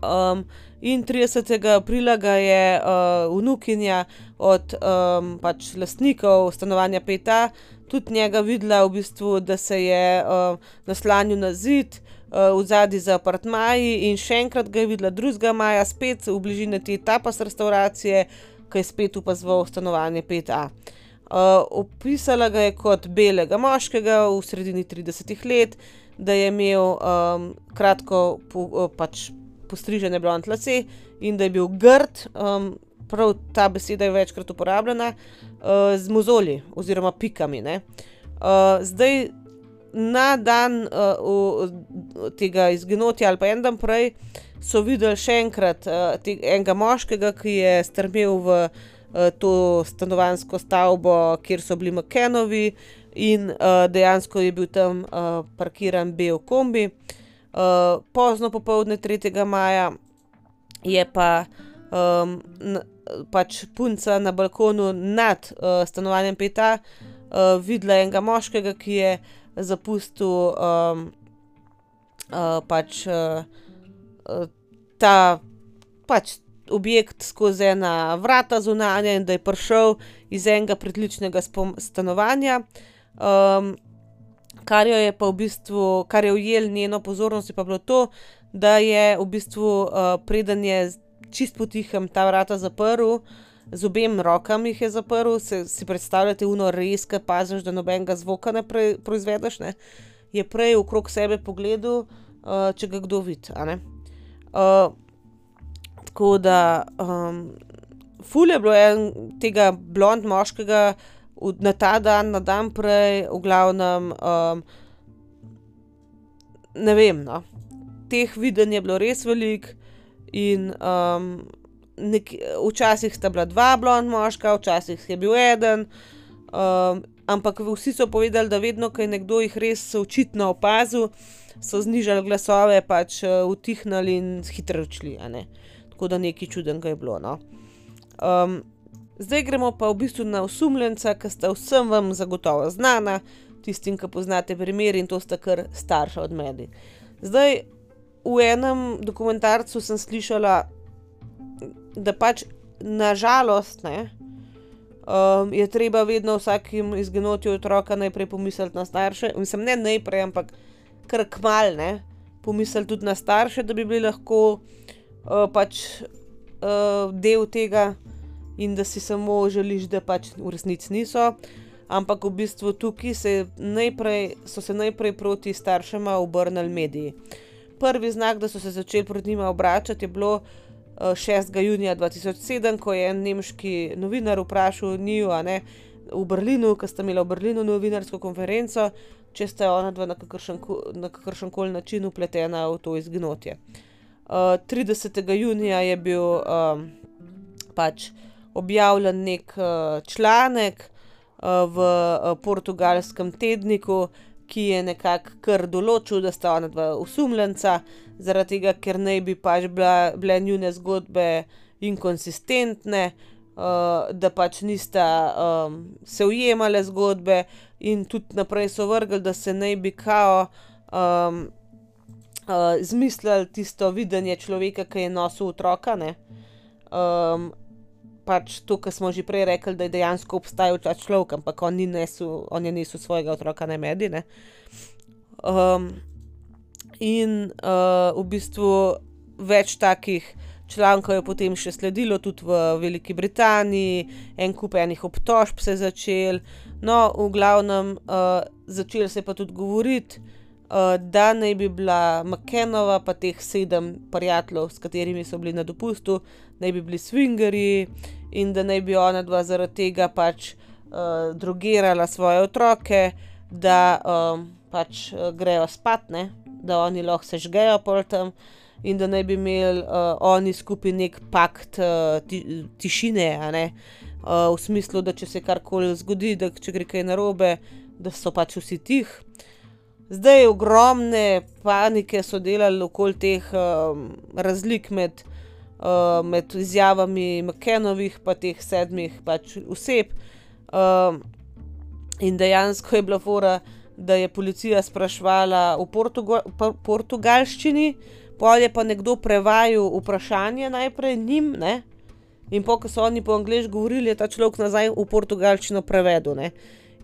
Um, in 30. aprila ga je uh, vnukinja od um, pač lastnikov stanovanja 5A tudi njega videla, v bistvu, da se je uh, naslanil na zid, uh, v zadnji za apartmaji, in še enkrat ga je videla 2. maja, spet v bližini te tapas restauracije, ki je spet upazoval stanovanje 5A. Uh, opisala ga je kot belega moškega v sredini 30 let, da je imel um, kratko, po, uh, pač postrižene blond lase in da je bil grd. Um, prav ta beseda je večkrat uporabljena, uh, z mozoli oziroma pikami. Uh, zdaj, na dan uh, tega izginotja ali pa en dan prej, so videli še enkrat uh, te, enega moškega, ki je strmel v uh, to stanovansko stavbo, kjer so bili McKenovi, in uh, dejansko je bil tam uh, parkiran bel kombi. Uh, pozno popoldne 3. maja je pa um, pač punca na balkonu nad uh, stanovanjem Peta uh, videla enega moškega, ki je zapustil um, uh, pač, uh, ta pač objekt skozi ena vrata zunanja in da je prišel iz enega predličnega stanovanja. Um, kar je pa v bistvu, kar je ujel njeno pozornost, je pa bilo to, da je v bistvu uh, preden je čist potihem ta vrata zaprl, z obem rokami jih je zaprl, se, si predstavljate uno res, ki paziš, da nobenega zvoka ne pre, proizvedeš, ne? je prej okrog sebe pogledal, uh, če ga kdo vidi. Uh, tako da, um, ful je bilo en tega blond moškega na ta dan, na dan prej, v glavnem, um, ne vem. No. Teh videnj je bilo res veliko, in um, nek, včasih sta bila dva blond moška, včasih je bil eden. Um, ampak vsi so povedali, da vedno, ko je nekdo jih res očitno opazil, so znižali glasove, pač uh, utihnili in hitro odšli. Tako da nekaj čudenega je bilo. No. Um, zdaj gremo pa v bistvu na osumljenca, ki sta vsem vam zagotovo znana, tistim, ki poznate primer in to sta kar starša od meni. Zdaj, v enem dokumentarcu sem slišala, da pač nažalost ne, um, je treba vedno vsakim izginotju otroka najprej pomisliti na starše. Mislim, ne najprej, ampak kar kmal ne, pomisliti tudi na starše, da bi bili lahko pač uh, del tega in da si samo želiš, da pač v resnici niso. Ampak v bistvu tukaj se najprej, so se najprej proti staršema obrnili mediji. Prvi znak, da so se začeli proti njima obračati, je bilo 6. Eh, junija 2007, ko je en nemški novinar vprašal njiju v Berlinu, ki sta imela v Berlinu novinarsko konferenco, če sta ona dva na kakršen koli način upletena v to izginotje. 30. junija je bil um, pač objavljen nek uh, članek uh, v uh, portugalskem tedniku, ki je nekako kar določil, da sta ona dva usumljenca, zaradi tega, ker naj bi pač bila, bile njune zgodbe inkonsistentne, uh, da pač nista um, se ujemale zgodbe, in tudi naprej so vrgli, da se naj bi kao. Um, Uh, Zmislili tisto videnje človeka, ki je nosil otroka. Um, pač to, kar smo že prej rekli, da je dejansko obstajal ta človek, ampak on, nesu, on je nesel svojega otroka na medije. Um, in uh, v bistvu več takih člankov je potem še sledilo, tudi v Veliki Britaniji, en kup enih obtožb se je začel. No, v glavnem, uh, začel se je pa tudi govoriti. Uh, da naj bi bila Makenova, pa teh sedem prijateljev, s katerimi so bili na dopustu, naj bi bili swingeri, in da naj bi ona dva zaradi tega pač uh, drugirala svoje otroke, da um, pač uh, grejo spat, ne? da oni lahko se žgejo pol tam. In da naj bi imeli uh, oni skupaj nek pakt uh, ti, tišine, uh, v smislu, da če se karkoli zgodi, da če gre kaj narobe, da so pač vsi tih. Zdaj, ogromne panike so delali okoli teh um, razlik med uh, med izjavami McKenovih, pa teh sedmih pač oseb. Uh, in dejansko je bila fora, da je policija sprašvala v Portugal, portugalščini, pol je pa nekdo prevajal vprašanje najprej njim, ne? in po, ko so oni po angliško govorili, je ta človek nazaj v portugalščino prevedel. Ne?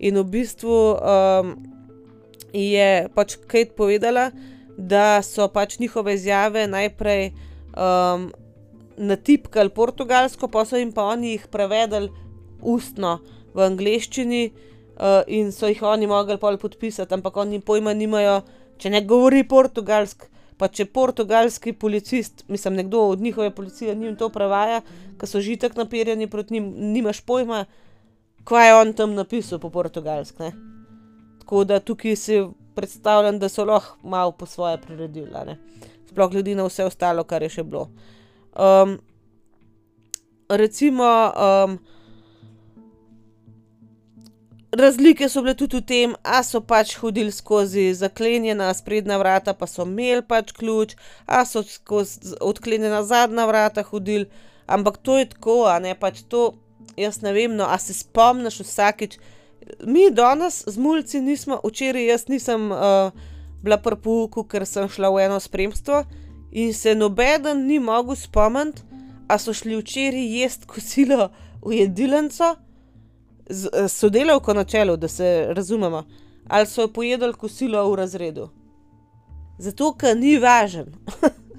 In v bistvu um, je pač Kate povedala, da so pač njihove izjave najprej um, natipkali portugalsko, pa so jim pa oni jih prevedli ustno v angleščini uh, in so jih oni mogli pol podpisati, ampak oni pojma nimajo, če ne govori portugalsk. Pa če portugalski policist, mislim, nekdo od njihove policije njim to prevaja, ker so že tako naperjeni proti njim, nimaš pojma, kaj je on tam napisal po portugalski. Tako da tukaj si predstavljam, da so lahko malo po svoje priredili, sploh glede na vse ostalo, kar je še bilo. Um, recimo, um, razlike so bile tudi v tem, a so pač hodili skozi zaklenjena sprednja vrata, pa so imeli pač ključ, a so skozi odklenjena zadnja vrata hodili. Ampak to je tako, a ne pač to, jaz ne vem, no, a se spomniš vsakeč. Mi danes z mulci nismo, včeraj jaz nisem uh, bila pri pouku, ker sem šla v eno spremstvo in se nobeden ni mogel spomniti, a so šli včeraj jesti kosilo v jedilnico, z eh, sodelavko na čelu, da se razumemo, ali so pojedli kosilo v razredu. Zato, ker ni važen.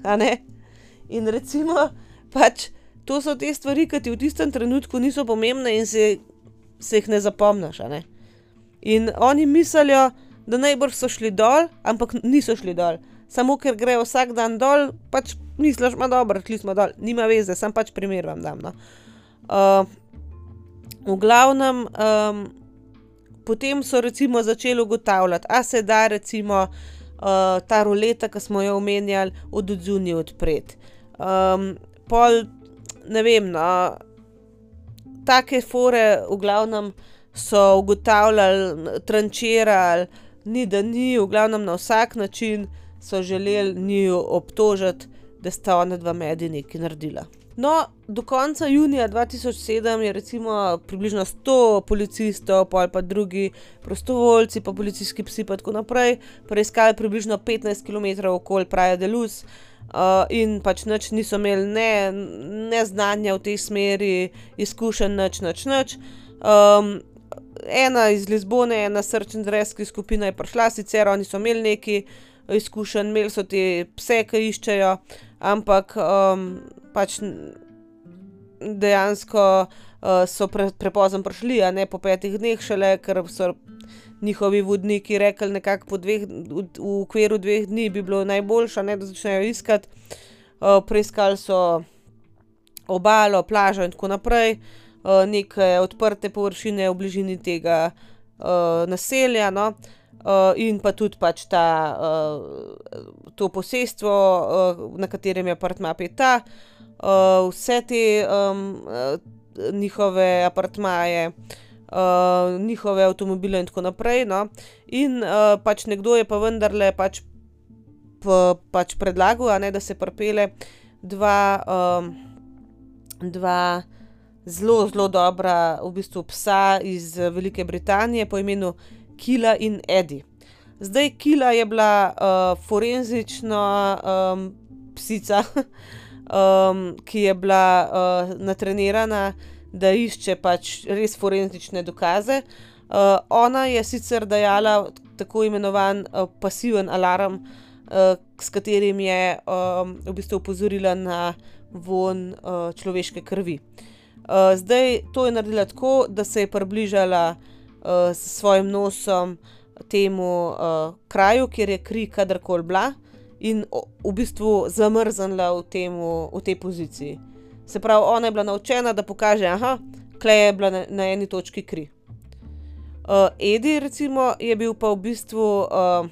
In recimo, pač to so te stvari, ki ti v tistem trenutku niso pomembne in se, se jih ne zapomniš. Ne? In oni mislijo, da najbrž so šli dol, ampak niso šli dol. Samo ker grejo vsak dan dol, pač misliš, da je dobro, šli smo dol, nima veze, sem pač primer vam dam. No. Uh, v glavnem, um, potem so recimo začeli ugotavljati, a se da recimo uh, ta roleta, ki smo jo omenjali, od odzuni odpreti. Um, pol, ne vem, no, take fore, v glavnem so ugotavljali, trančirali, ni da ni, v glavnem na vsak način so želeli njiju obtožiti, da sta ona dva medi nekaj naredila. No, do konca junija 2007 je recimo približno 100 policistov, pa pa drugi prostovoljci, pa policijski psi, pa tako naprej, preiskali približno 15 km okoli Praja de Luz. In pač nič niso imeli, ne, ne znanja v tej smeri, izkušenj, nič, nič, nič. Um, ena iz Lizbone, ena srčna skupina je prišla, sicer oni so imeli neki izkušenj, imeli so te pse, ki iščejo, ampak um, pač dejansko uh, so pre, prepozno prišli, a ne po petih dneh šele, ker so njihovi vodniki rekli, nekako po dveh, v, okviru dveh dni bi bilo najboljše, da začnejo iskati. Uh, preiskali so obalo, plažo in tako naprej, uh, neke odprte površine v bližini tega uh, naselja. No. Uh, in pa tudi pač ta, uh, to posestvo, uh, na katerem je apartma Peta, uh, vse te um, uh, njihove apartmaje, uh, njihove avtomobile in tako naprej. No? In uh, pač nekdo je pa vendarle pač, pa, pač predlagal, ne, da se prepele dva, um, dva zelo, zelo dobra, v bistvu psa iz Velike Britanije po imenu. Kila in Edi. Zdaj, Kila je bila uh, forenzična um, psica, um, ki je bila uh, natrenirana, da išče pač res forenzične dokaze. Uh, ona je sicer dajala tako imenovan uh, pasiven alarm, uh, s katerim je um, v bistvu opozorila na von uh, človeške krvi. Uh, zdaj, to je naredila tako, da se je približala uh, s svojim nosom temu uh, kraju, kjer je kri kadarkoli bila, in v bistvu zamrznila v, temu, v tej poziciji. Se pravi, ona je bila naučena, da pokaže, da je bila na, na eni točki kri. Uh, Edi, recimo, je bil pa v bistvu uh,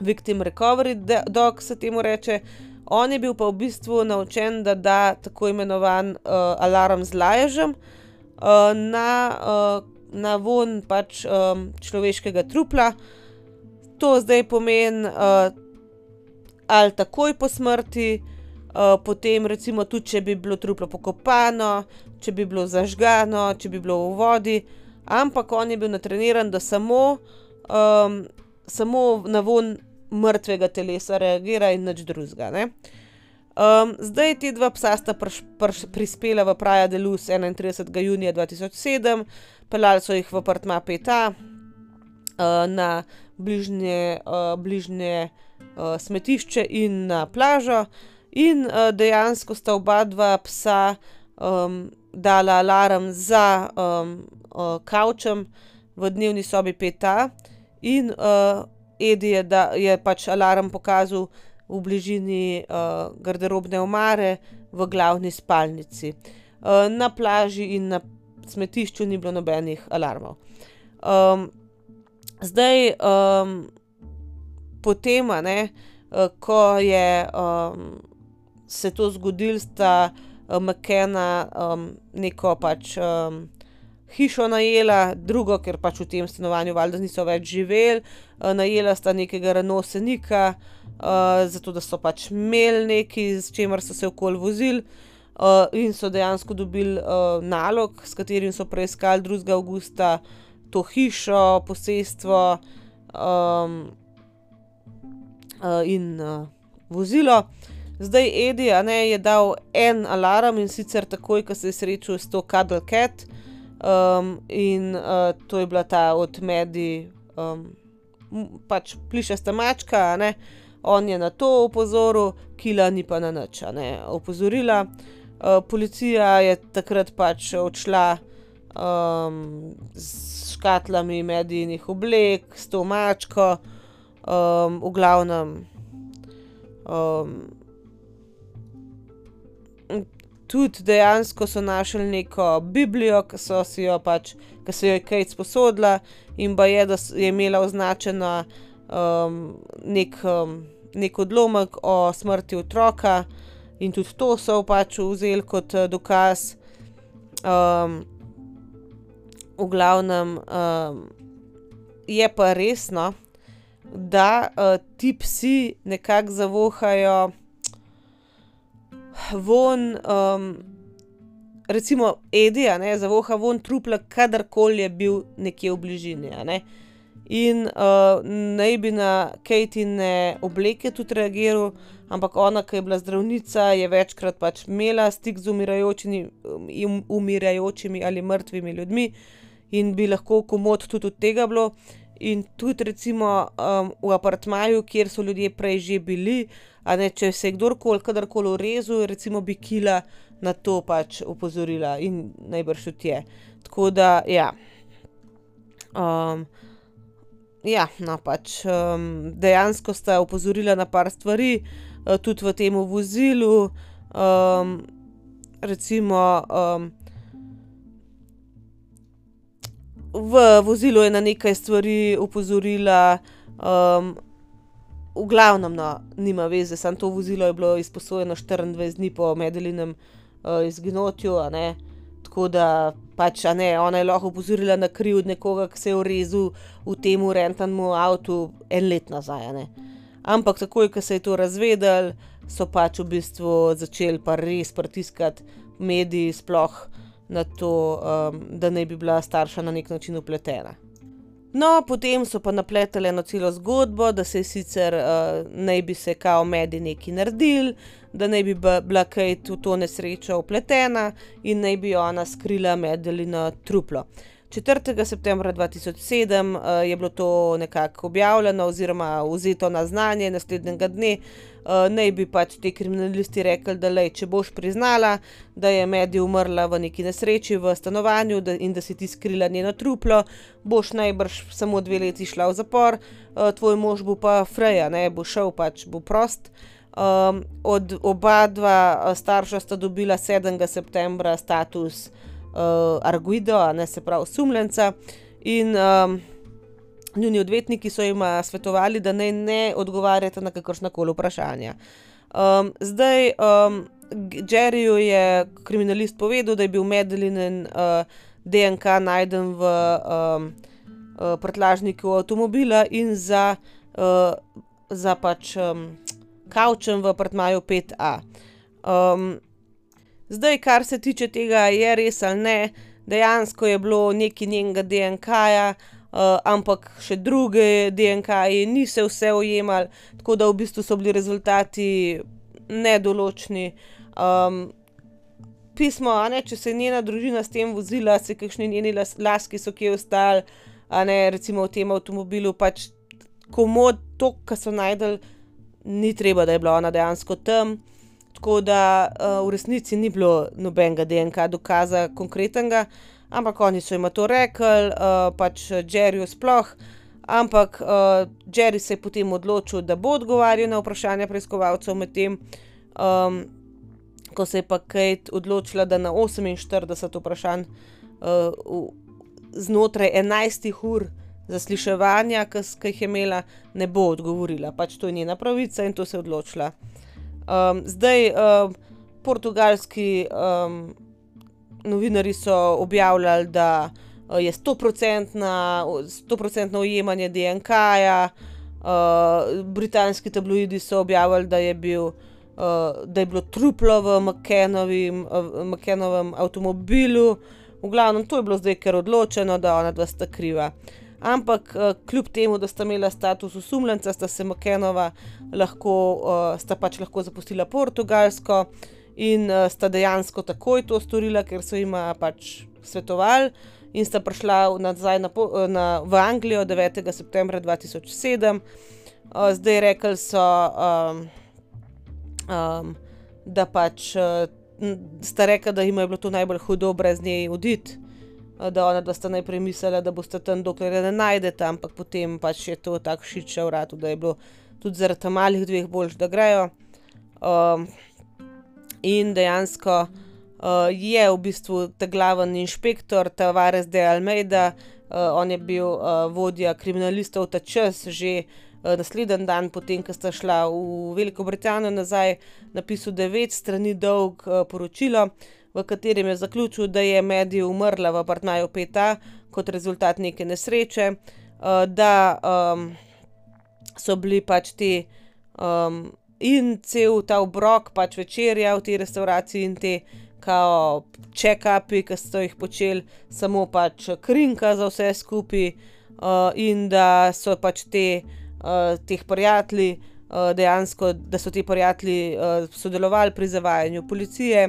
victim recovery dog, se temu reče. On je bil pa v bistvu naučen, da da tako imenovan uh, alarm z laježem uh, na uh, na von pač um, človeškega trupla. To zdaj pomeni, uh, ali takoj po smrti, uh, potem recimo tudi, če bi bilo truplo pokopano, če bi bilo zažgano, če bi bilo v vodi, ampak on je bil natreniran, da samo, um, samo na von mrtvega telesa reagira in nič drugega. Um, zdaj ti dva psa sta prš, prš, prispela v Praja de Luz 31. junija 2007, pelali so jih v apartma Peta uh, na bližnje, uh, bližnje uh, smetišče in na plažo, in uh, dejansko sta oba dva psa um, dala alarm za um, uh, kavčem v dnevni sobi Peta, in uh, Edi je, da, je pač alarm pokazal v bližini uh, garderobne omare v glavni spalnici. Uh, na plaži in na smetišču ni bilo nobenih alarmov. Um, zdaj, um, potem, ne, uh, ko je um, se to zgodilo, sta uh, McKenna um, neko pač. Um, Hišo najela, drugo, ker pač v tem stanovanju valjda niso več živeli, najela sta nekega renosenika, uh, uh, zato da so pač imeli nekaj, s čimer so se okoli vozili. Uh, in so dejansko dobili uh, nalog, s katerim so preiskali 2. augusta to hišo, posestvo um, uh, in uh, vozilo. Zdaj Edi ne, je dal en alarm in sicer takoj, ko se je srečal s to Cuddle Cat, um, in uh, to je bila ta od Medi, um, pač plišasta mačka, ne. On je na to opozoril, Kila ni pa na nič, ne opozorila. Uh, policija je takrat pač odšla um, s škatlami medijnih oblek, s to mačko, um, v glavnem. Um, tudi dejansko so našli neko Biblijo, ki so si jo pač, ki se jo je Kate sposodila in pa je, da je imela označena um, nek, um, nek odlomek o smrti otroka, in tudi to so pač vzeli kot uh, dokaz. Um, v glavnem um, je pa resno, da uh, ti psi nekako zavohajo von, um, recimo, Edija, ne, zavoha von trupla, kadarkoli je bil nekje v bližini. In uh, naj bi na Kejtine obleke tudi reagiral, ampak ona, ki je bila zdravnica, je večkrat pač imela stik z umirajočimi, um, umirajočimi ali mrtvimi ljudmi in bi lahko komod tudi od tega bilo. In tudi, recimo, um, v apartmaju, kjer so ljudje prej že bili, ne, če se je kdorkoli, kadarkoli urezal, recimo, bi kila na to pač opozorila in najbrž tudi je. Tako da, ja. Um, ja, no, pač um, dejansko sta opozorila na par stvari, uh, tudi v tem vozilu. Um, recimo, um, v vozilu je na nekaj stvari opozorila, um, v glavnem, no, nima veze, samo to vozilo je bilo izposojeno 24 dni po Medelinem uh, izginotju, tako da pač, ne, ona je lahko opozorila na kriv od nekoga, ki se je urezal v tem urentanem avtu en let nazaj. Ampak takoj, ko se je to razvedel, so pač v bistvu začeli pa res pritiskati mediji, sploh na to, um, da naj bi bila starša na nek način upletena. No, potem so pa napletali eno celo zgodbo, da se je sicer uh, naj bi se kao medi neki naredil, da naj bi bila kaj v to nesrečo upletena in naj bi ona skrila medeli truplo. 4. septembra 2007 uh, je bilo to nekako objavljeno oziroma vzeto na znanje naslednjega dne, uh, naj bi pač ti kriminalisti rekli, da lej, če boš priznala, da je Medi umrla v neki nesreči v stanovanju da, in da si ti skrila njeno truplo, boš najbrž samo dve leti šla v zapor, uh, tvoj mož bo pa Freja, ne bo šel pač, bo prost. Um, od oba dva starša sta dobila 7. septembra status uh, Arguido, ne se pravi sumljenca. In um, njuni odvetniki so jim svetovali, da naj ne odgovarjate na kakršna koli vprašanja. Um, zdaj, um, Jerryju je kriminalist povedal, da je bil Medelinen uh, DNK najden v um, uh, prtlažniku avtomobila in za, uh, za pač um, kavčem v apartmaju 5A. Um, zdaj, kar se tiče tega, je res ali ne, dejansko je bilo nekaj njenega DNK-ja. Uh, ampak še druge DNK-je niso vse ujemali, tako da v bistvu so bili rezultati nedoločni. Um, pismo, ne, če se je njena družina s tem vozila, se kakšni njeni las, laski so kje ostali, a ne recimo v tem avtomobilu, pač komod to, kar so najdel, ni treba, da je bila ona dejansko tam. Tako da uh, v resnici ni bilo nobenega DNK dokaza konkretnega ampak oni so jim to rekli, uh, pač Jerryju sploh. Ampak uh, Jerry se je potem odločil, da bo odgovarjal na vprašanja preiskovalcev, medtem um, ko se je pa Kate odločila, da na 48 vprašanj uh, v, znotraj 11 ur zasliševanja, ki jih je imela, ne bo odgovorila. Pač to je njena pravica in to se je odločila. Um, zdaj, uh, portugalski. Um, novinari so objavljali, da uh, je 100% ujemanje DNK-ja, uh, britanski tabloidi so objavili, da je, bil, uh, da je bilo truplo v McKenovem avtomobilu. V glavnem, to je bilo zdaj kar odločeno, da ona dva sta kriva. Ampak uh, kljub temu, da sta imela status osumljenca, sta se McKenova lahko, uh, sta pač lahko zapustila Portugalsko. In uh, sta dejansko takoj to storila, ker so jim pač svetovali, in sta prišla nazaj na, na, v Anglijo 9. septembra 2007. Uh, zdaj rekli so, um, um, da pač sta rekla, da jim je bilo to najbolj hudo brez nje oditi. Da ona dva sta najprej mislila, da boste tam dokler ne najdete, ampak potem pač je to tako šiče v ratu, da je bilo tudi zaradi tam malih dveh boljš, da grejo. Um, in dejansko uh, je v bistvu ta glavni inšpektor, Tavares de Almeida, uh, on je bil uh, vodja kriminalistov ta čas, že uh, naslednji dan, potem, ko sta šla v Veliko Britanijo nazaj, napisal devet strani dolg uh, poročilo, v katerem je zaključil, da je Medi umrla v Partnaju Peta kot rezultat neke nesreče, uh, da um, so bili pač ti. Um, In cel ta obrok, pač večerja v tej restavraciji in te kao check-upi, ki so jih počeli, samo pač krinka za vse skupaj, uh, in da so pač te, uh, teh prijatelji, uh, dejansko, da so ti prijatelji uh, sodelovali pri zavajanju policije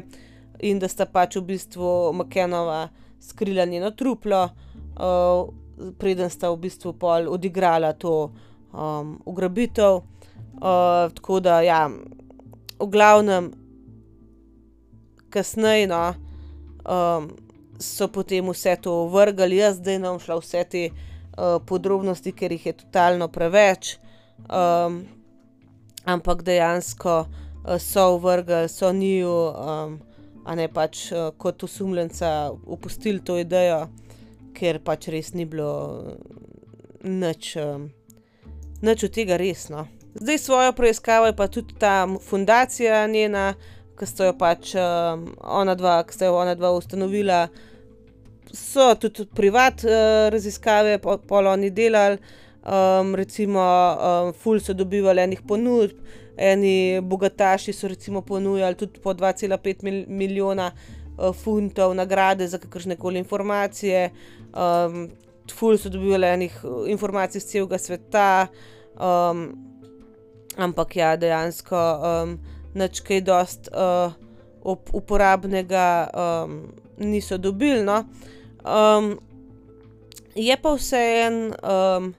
in da sta pač v bistvu Makenova skrila njeno truplo, uh, preden sta v bistvu pol odigrala to um, ugrabitev. Uh, tako da, ja, v glavnem kasneje no, um, so potem vse to vrgali, jaz zdaj ne bom šla vse te uh, podrobnosti, ker jih je totalno preveč. Um, ampak dejansko so vrgli, so njiju, um, a ne pač uh, kot osumljenca, opustili to idejo, ker pač res ni bilo nič, um, nič od tega resno. Zdaj svojo preiskavo je pa tudi ta fundacija njena, ki so jo pač uh, ona dva, ki ste jo ona dva ustanovila, so tudi privat uh, raziskave, pol oni delali, um, recimo, um, ful so dobivali enih ponudb, eni bogataši so recimo ponujali tudi po 2,5 mil milijona uh, funtov nagrade za kakršne koli informacije. Um, Ful so dobivali enih informacij iz celega sveta, um, ampak ja, dejansko. Um, nič kaj dost uh, uporabnega um, niso dobili. No. Um, je pa vseeno, um,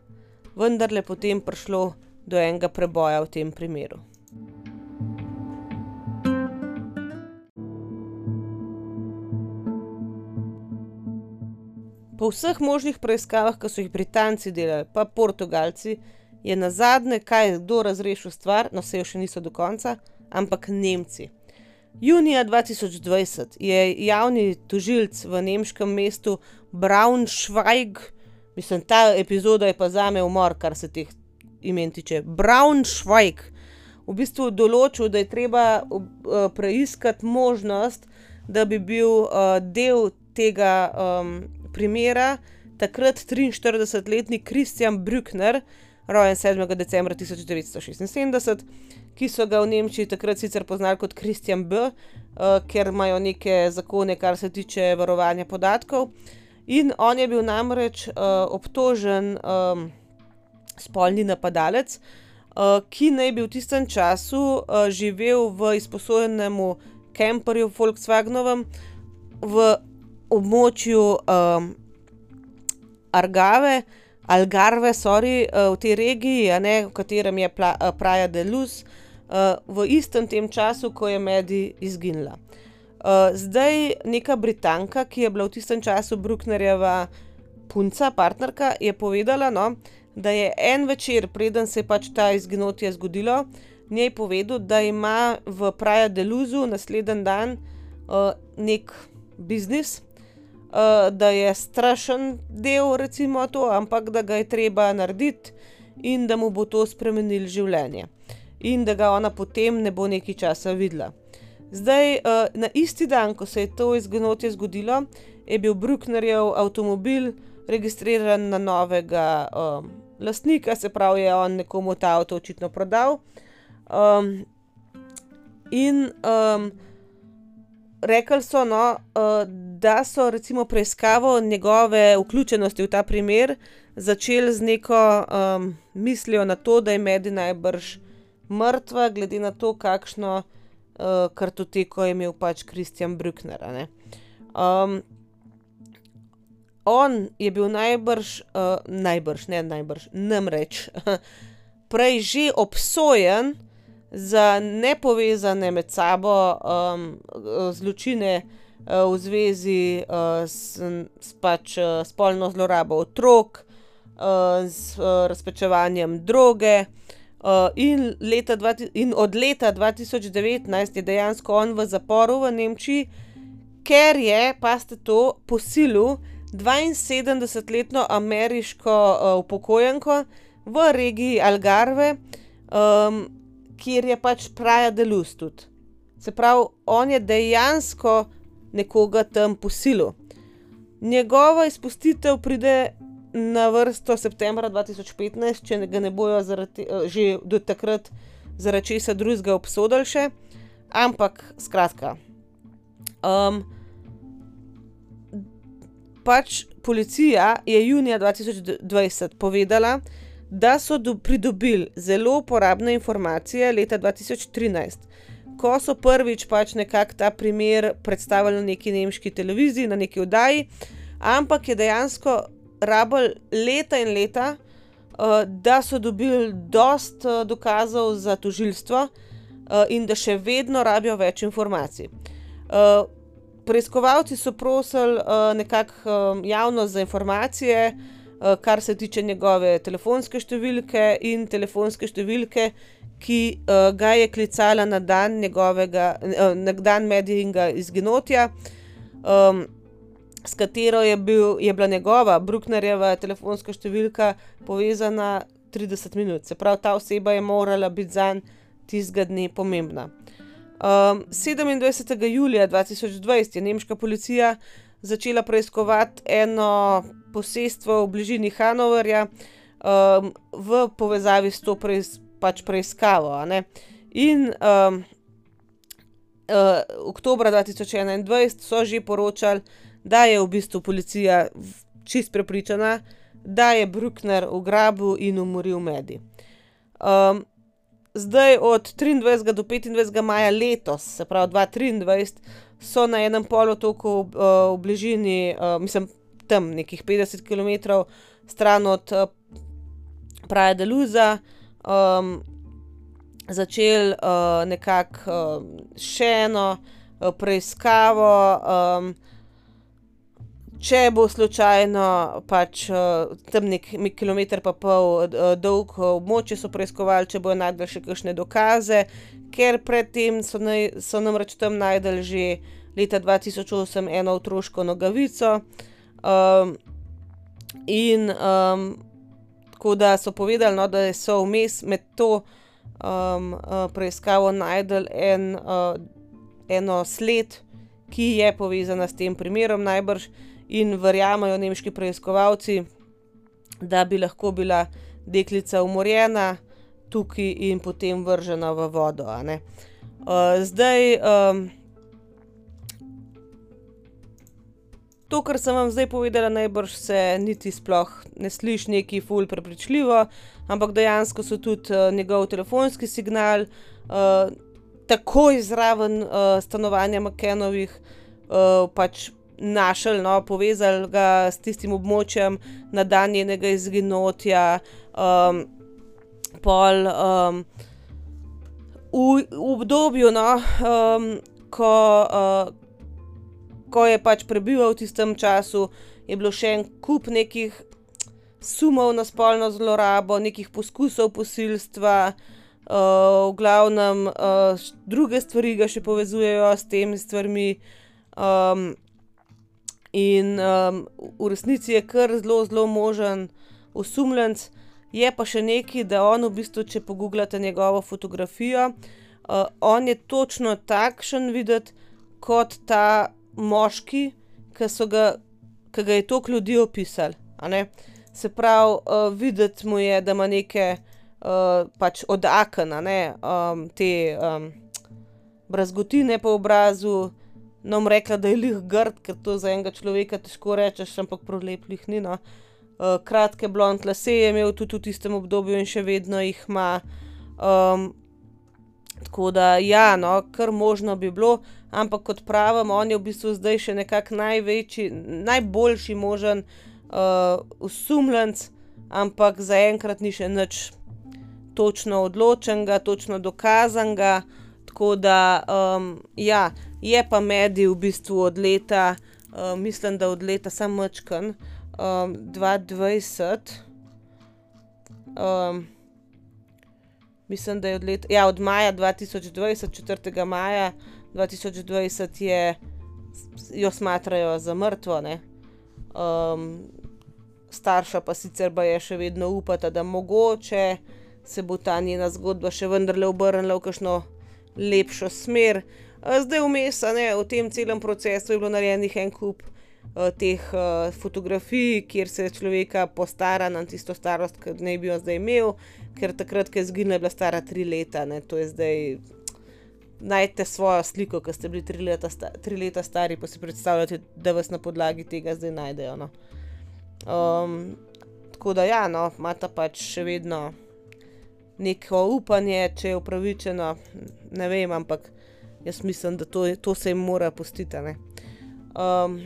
vendarle potem prišlo do enega preboja v tem primeru. Po vseh možnih preiskavah, ki so jih Britanci delali, pa Portugalci, je na zadnje, kaj kdo razrešil stvar, no se jo še niso do konca, ampak Nemci. Junija 2020 je javni tožilc v nemškem mestu Braunschweig, mislim, ta epizoda je pa za me umor, kar se teh imen tiče. Braunschweig v bistvu določil, da je treba uh, preiskati možnost, da bi bil uh, del tega um, primera takrat 43-letni Kristjan Brückner, rojen 7. decembra 1976 ki so ga v Nemčiji takrat sicer poznali kot Kristjan B., uh, ker imajo neke zakone, kar se tiče varovanja podatkov. In on je bil namreč uh, obtožen um, spolni napadalec, uh, ki naj bi v tistem času uh, živel v izposojenem kamperju Volkswagenovem v območju um, Argave. Algarve, sorry, v tej regiji, ne, v katerem je Praja de Luz, uh, uh, v istem tem času, ko je Medi izginila. Uh, zdaj neka Britanka, ki je bila v tistem času Brucknerjeva punca, partnerka, je povedala, no, da je en večer, preden se je pač ta izginotje zgodilo, njej povedal, da ima v Praja Deluzu naslednji dan uh, nek biznis. Uh, da je strašen del, recimo, to, ampak da ga je treba narediti in da mu bo to spremenil življenje in da ga ona potem ne bo nekaj časa videla. Zdaj, uh, na isti dan, ko se je to izginotje zgodilo, je bil Brucknerjev avtomobil registriran na novega um, lastnika, se pravi, je on nekomu ta avto očitno prodal. Um, in um, rekli so, no, uh, da so recimo preiskavo njegove vključenosti v ta primer začeli z neko um, mislijo na to, da je Medi najbrž mrtva, glede na to, kakšno uh, kartoteko je imel pač Kristjan Brückner. Um, on je bil najbrž, uh, najbrž, ne najbrž, namreč, prej že obsojen za nepovezane med sabo um, zločine uh, v zvezi uh, s, s pač uh, spolno zlorabo otrok, uh, z uh, razpečevanjem droge. Uh, in, leta in od leta 2019 je dejansko on v zaporu v Nemčiji, ker je, pa ste to, posilil 72-letno ameriško uh, upokojenko v regiji Algarve, um, kjer je pač Praja Delus tudi. Se pravi, on je dejansko nekoga tam posilil. Njegova izpustitev pride na vrsto septembra 2015, če ga ne bojo zaradi, že do takrat zaradi česa drugega obsodili še. Ampak, skratka. Um, pač policija je junija 2020 povedala, da so do, pridobili zelo uporabne informacije leta 2013, ko so prvič pač nekako ta primer predstavili na neki nemški televiziji, na neki oddaji, ampak je dejansko rabili leta in leta, uh, da so dobili dost uh, dokazov za tožilstvo uh, in da še vedno rabijo več informacij. Uh, preiskovalci so prosili uh, nekako um, javnost za informacije, uh, kar se tiče njegove telefonske številke in telefonske številke, ki uh, ga je klicala na dan njegovega, uh, na dan medijinga izginotja, um, s katero je, bil, je bila njegova, Brucknerjeva telefonska številka povezana 30 minut. Se pravi, ta oseba je morala biti za njim tistega dne pomembna. Um, 27. julija 2020 je nemška policija začela preiskovati eno posestvo v bližini Hanoverja um, v povezavi s to preis, pač preiskavo. In um, uh, oktober 2021 so že poročali, da je v bistvu policija čist prepričana, da je Bruckner ugrabil in umoril Medi. Um, zdaj, od 23. do 25. maja letos, se pravi 2023, so na enem polotoku uh, v bližini, uh, mislim, tam nekih 50 km stran od uh, Praja de Luza, um, začeli uh, nekako uh, še eno uh, preiskavo. Um, če bo slučajno pač tam nekaj kilometr pa pol dolg območje so preiskovali, če bojo najdel še kakšne dokaze, ker predtem so, naj, so namreč tam najdel že leta 2008 eno otroško nogavico. Um, in um, tako da so povedali, no, da so vmes med to um, preiskavo najdel en, uh, eno sled, ki je povezana s tem primerom najbrž in verjamejo nemški preiskovalci, da bi lahko bila deklica umorjena tukaj in potem vržena v vodo. Uh, zdaj, um, to, kar sem vam zdaj povedala, najbrž se niti sploh ne sliši neki ful prepričljivo, ampak dejansko so tudi uh, njegov telefonski signal. Uh, Tako izraven uh, stanovanja Makenovih, uh, pač našli, no, povezali ga s tistim območjem na dan njenega izginotja, um, pol um, v, v obdobju, no, um, ko, uh, ko je pač prebival v tistem času, je bilo še en kup nekih sumov na spolno zlorabo, nekih poskusov posilstva. Uh, v glavnem, uh, druge stvari ga še povezujejo s temi stvarmi. Um, In um, v resnici je kar zelo, zelo možen osumljenc. Je pa še nekaj, da on v bistvu, če pogooglate njegovo fotografijo, uh, on je točno takšen videti kot ta moški, ki ga, ki ga je toliko ljudi opisali. Se pravi, uh, videti mu je, da ima neke uh, pač odakane, um, te um, brazgotine po obrazu. No, bom rekla, da je lih grd, ker to za enega človeka težko rečeš, ampak prolep lih ni. No. Uh, kratke blond lase je imel tudi v tistem obdobju in še vedno jih ima. Um, tako da, ja, no, kar možno bi bilo, ampak kot pravim, on je v bistvu zdaj še nekako največji, najboljši možen uh, usumljenc, ampak zaenkrat ni še nič točno odločenega, točno dokazanega. Tako da, um, ja, je pa medij v bistvu od leta, uh, mislim, da od leta samo Mčkan, um, 2020. Um, mislim, da je od, let, ja, od maja 2020, 4. maja 2020, je, jo smatrajo za mrtvo. Um, starša pa sicer pa je še vedno upata, da mogoče se bo ta njena zgodba še vendarle obrnila v kakšno lepšo smer. Zdaj, vmes, ne, v tem celem procesu je bilo narejenih en kup uh, teh uh, fotografij, kjer se človeka postara na tisto starost, ki naj bi jo zdaj imel, ker takrat, ko je zginila, je bila stara tri leta. Ne, to je zdaj. Najdete svojo sliko, ki ste bili tri leta, sta, tri leta stari, pa si predstavljate, da vas na podlagi tega zdaj najdejo. No. Um, tako da, ja, no, imate pač še vedno neko upanje, če je upravičeno, ne vem, ampak jaz mislim, da to, to se jim mora postiti. Um,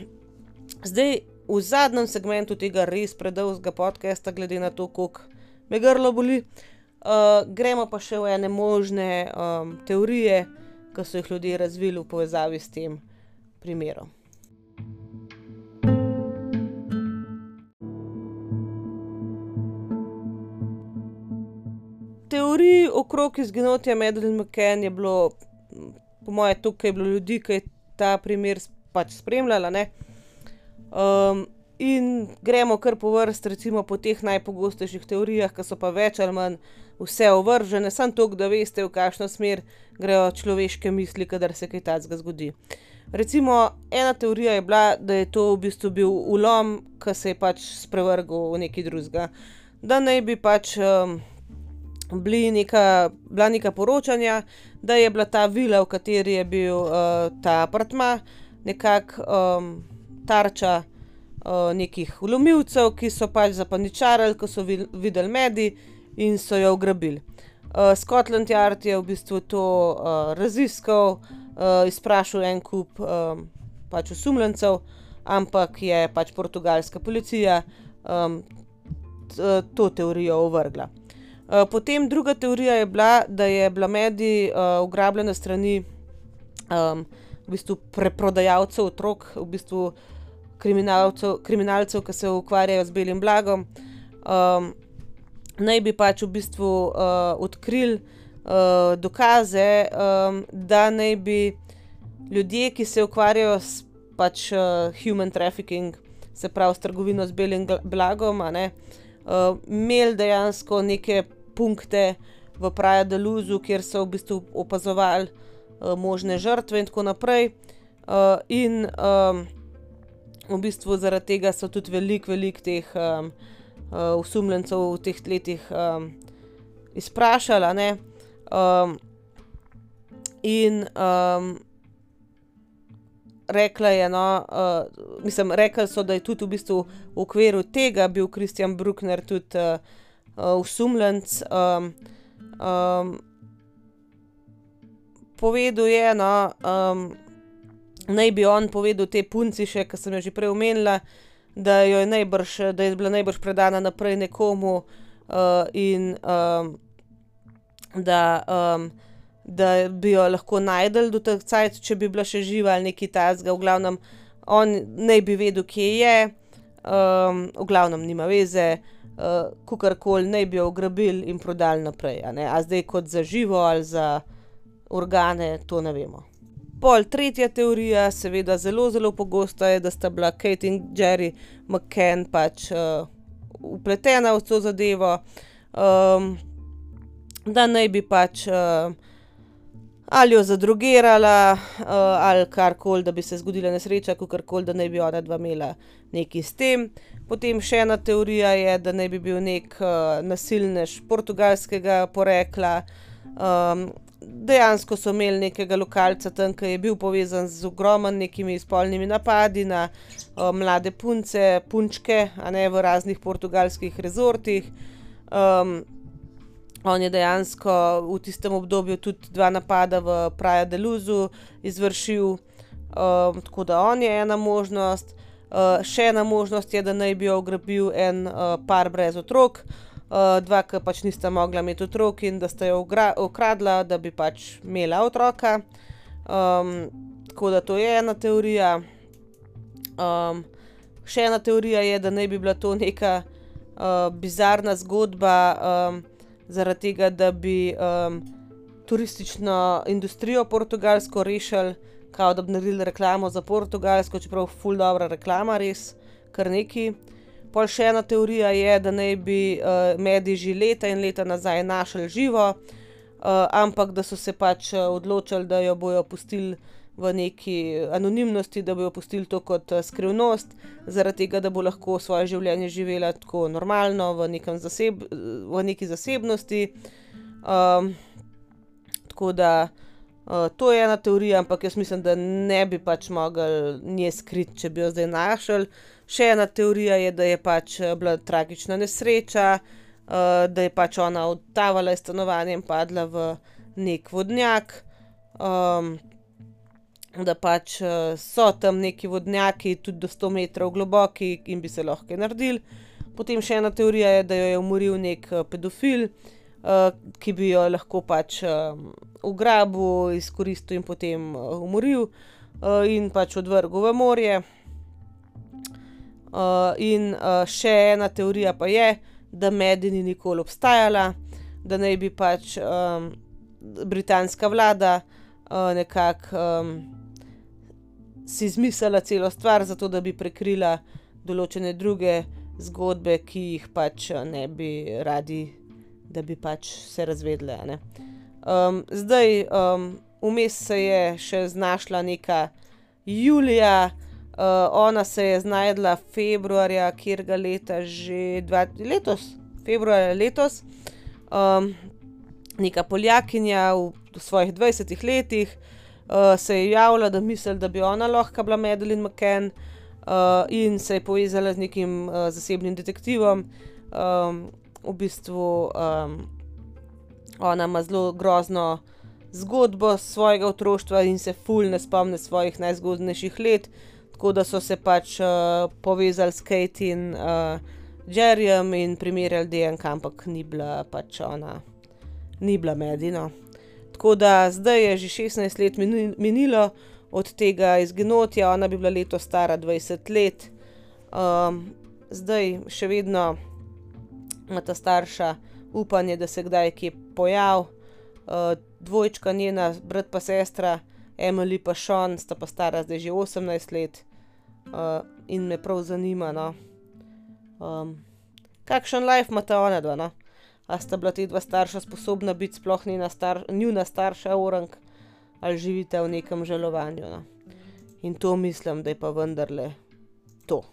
zdaj, v zadnjem segmentu tega res predolgega podcasta, glede na to, koliko me grlo boli, uh, gremo pa še v ene možne um, teorije, ki so jih ljudje razvili v povezavi s tem primerom. Teorij okrog izginotja Medlin McCann je bilo po mojem, tukaj je bilo ljudi, ki je ta primer pač spremljala. Um, in gremo kar po vrsti, recimo po teh najpogostejših teorijah, ki so pa več ali manj vse ovržene, samo to, da veste, v kakšno smer grejo človeške misli, kadar se kaj takega zgodi. Recimo, ena teorija je bila, da je to v bistvu bil ulom, ki se je pač sprevrgal v neki drugega. Da naj bi pač. Um, neka, bila neka poročanja, da je bila ta vila, v kateri je bil uh, ta apartma, nekako um, tarča uh, nekih ulomilcev, ki so pač zapaničarali, ko so videli medij in so jo ugrabili. Uh, Scotland Yard je v bistvu to uh, raziskal, uh, izprašal en kup um, pač osumljencev, ampak je pač portugalska policija um, to teorijo ovrgla. Eh, potem druga teorija je bila, da je bila medij uh, ugrabljena strani um, v bistvu preprodajalcev otrok, v bistvu kriminalcev, kriminalcev, ki se ukvarjajo z belim blagom. Um, naj bi pač v bistvu uh, odkrili uh, dokaze, um, da naj bi ljudje, ki se ukvarjajo s pač, uh, human trafficking, se pravi s trgovino z belim blagom, ne, uh, imeli dejansko neke punkte v Praja Deluzu, kjer so v bistvu opazovali uh, možne žrtve in tako naprej. Uh, in um, v bistvu zaradi tega so tudi veliko, veliko teh um, uh, usumljencev v teh letih um, izprašali. Um, in um, rekla je, no, uh, mislim, rekli so, da je tudi v bistvu v okviru tega bil Kristjan Bruckner tudi uh, uh, usumljenc. Um, um, povedal je, no, um, naj bi on povedal te punci, še, ki sem jo že prej omenila, da, je najbrž, da je bila najbrž predana naprej nekomu uh, in um, da. Um, da bi jo lahko najdel do tega cajt, če bi bila še živa ali nekaj tasga. V glavnem, on ne bi vedel, kje je, um, v glavnem, nima veze, uh, kukorkoli ne bi jo ugrabili in prodali naprej. A, a zdaj kot za živo ali za organe, to ne vemo. Pol tretja teorija, seveda zelo, zelo pogosta je, da sta bila Kate in Jerry McCann pač uh, upletena v to zadevo, um, da naj bi pač. Uh, ali jo zadrugirala, uh, ali karkoli, da bi se zgodila nesreča, kot koli, da ne bi ona dva imela nekaj s tem. Potem še ena teorija je, da ne bi bil nek uh, nasilnež portugalskega porekla. Um, dejansko so imeli nekega lokalca tam, ki je bil povezan z ogromnimi spolnimi napadi na uh, mlade punce, punčke, a ne v raznih portugalskih rezortih. Um, On je dejansko v tistem obdobju tudi dva napada v Praja Deluzu izvršil, um, tako da on je ena možnost. Uh, še ena možnost je, da naj bi jo ugrabil en uh, par brez otrok. uh, dva, ki pač nista mogla imeti otrok in da sta jo ukradla, da bi pač imela otroka. Um, tako da to je ena teorija. Um, še ena teorija je, da naj bi bila to neka uh, bizarna zgodba, um, zaradi tega, da bi um, turistično industrijo portugalsko rešili, kao da bi naredili reklamo za portugalsko, čeprav je ful dobra reklama, res kar neki. Pol še ena teorija je, da naj bi uh, mediji že leta in leta nazaj našli živo, uh, ampak da so se pač odločili, da jo bojo pustili v neki anonimnosti, da bojo pustili to kot skrivnost, zaradi tega, da bo lahko svoje življenje živela tako normalno, v, zaseb, v neki zasebnosti. Um, tako da to je ena teorija, ampak jaz mislim, da ne bi pač mogli nje skriti, če bi jo zdaj našli. Še ena teorija je, da je pač bila tragična nesreča, uh, da je pač ona odtavala iz stanovanja in padla v nek vodnjak. Um, da pač so tam neki vodnjaki, tudi do 100 metrov globoki in bi se lahko naredili. Potem še ena teorija je, da jo je umoril nek pedofil, uh, ki bi jo lahko pač um, ugrabil, izkoristil in potem uh, umoril uh, in pač odvrgel v morje. In še ena teorija pa je, da Medi ni nikoli obstajala, da naj bi pač um, britanska vlada uh, nekako um, si izmislila celo stvar, zato da bi prekrila določene druge zgodbe, ki jih pač ne bi radi, da bi pač se razvedle. Um, zdaj, um, vmes se je še znašla neka Julija, uh, ona se je znašla februarja, kjer ga leta že dva, letos, februarja letos. Um, neka Poljakinja v, v svojih 20 letih, uh, se je javila, da misli, da bi ona lahko bila Madeline McCann uh, in se je povezala z nekim uh, zasebnim detektivom. Um, v bistvu um, ona ima zelo grozno zgodbo svojega otroštva in se ful ne spomne svojih najzgodnejših let, tako da so se pač uh, povezali s Kate in uh, Jerryjem in primerjali DNK, ampak ni bila pač ona, ni bila Medina. Tako da zdaj je že 16 let minilo od tega izginotja, ona bi bila leto stara 20 let, um, zdaj še vedno ima ta starša upanje, da se kdaj kje pojavi. Uh, dvojčka njena, brat pa sestra, Emily pa Sean, sta pa stara zdaj že 18 let uh, in me prav zanima, no. um, kakšen life ima ta ona dva. No? a sta bila ti dva starša sposobna biti sploh njena, star, njena starša orang ali živite v nekem žalovanju. No. In to mislim, da je pa vendarle to.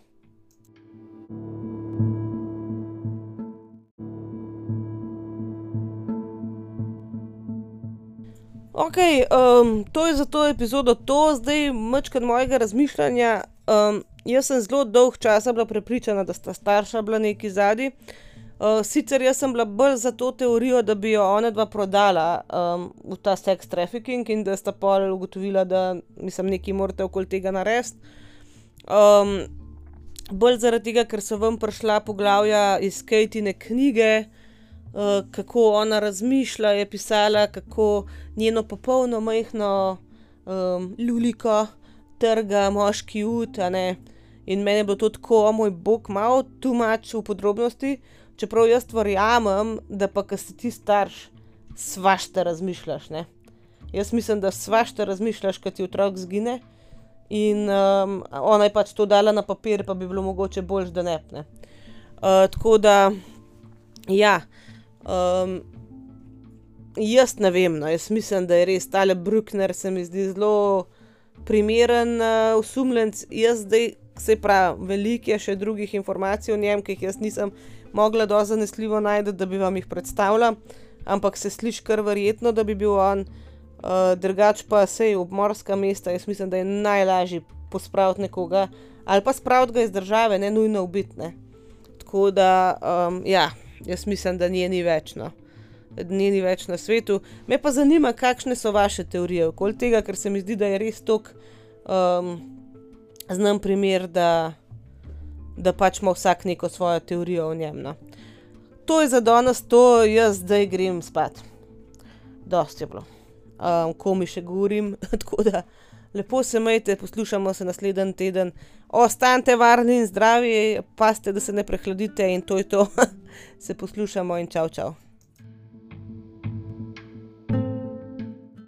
Ok, um, to je za to epizodo to, zdaj mačkaj mojega razmišljanja. Um, jaz sem zelo dolg časa bila prepričana, da sta starša bila neki zadnji. Uh, sicer jaz sem bila bolj za to teorijo, da bi jo ona dva prodala um, v ta sex trafficking in da sta pol ugotovila, da mislim, nekaj morate okoli tega narediti. Um, bolj zaradi tega, ker so vam prišla poglavja iz Kejtine knjige, uh, kako ona razmišlja, je pisala, kako njeno popolno majhno um, luliko trga moški ut. In meni je bilo to tako, o moj bog, malo tu mač v podrobnosti. Čeprav jaz verjamem, da pa, ki si ti starš, svašta razmišljaš. Ne? Jaz mislim, da svašta razmišljaš, ko ti otrok zgine. In um, ona je pač to dala na papir, pa bi bilo mogoče bolj, da ne. ne? Uh, tako da, ja, um, jaz ne vem. No, jaz mislim, da je res tale Bruckner, se mi zdi zelo primeren uh, osumljenc. Jaz zdaj, se pravi, veliko je še drugih informacij o njem, ki jih jaz nisem mogla do zanesljivo najti, da bi vam jih predstavila, ampak se sliši kar verjetno, da bi bil on. Uh, drugač pa se je obmorska mesta, jaz mislim, da je najlažje pospraviti nekoga ali pa spraviti ga iz države, ne nujno ubitne. Tako da, um, ja, jaz mislim, da nje ni več. Nje ni več na svetu. Me pa zanima, kakšne so vaše teorije okoli tega, ker se mi zdi, da je res tok um, znam primer, da da pač ima vsak neko svojo teorijo o njem. No. to je za danes to, jaz zdaj grem spat. Dost je bilo. Um, ko mi še govorim, tako da lepo se majte, poslušamo se naslednji teden. Ostanite varni in zdravi, pazite, da se ne prehladite in to je to. se poslušamo in čau, čau.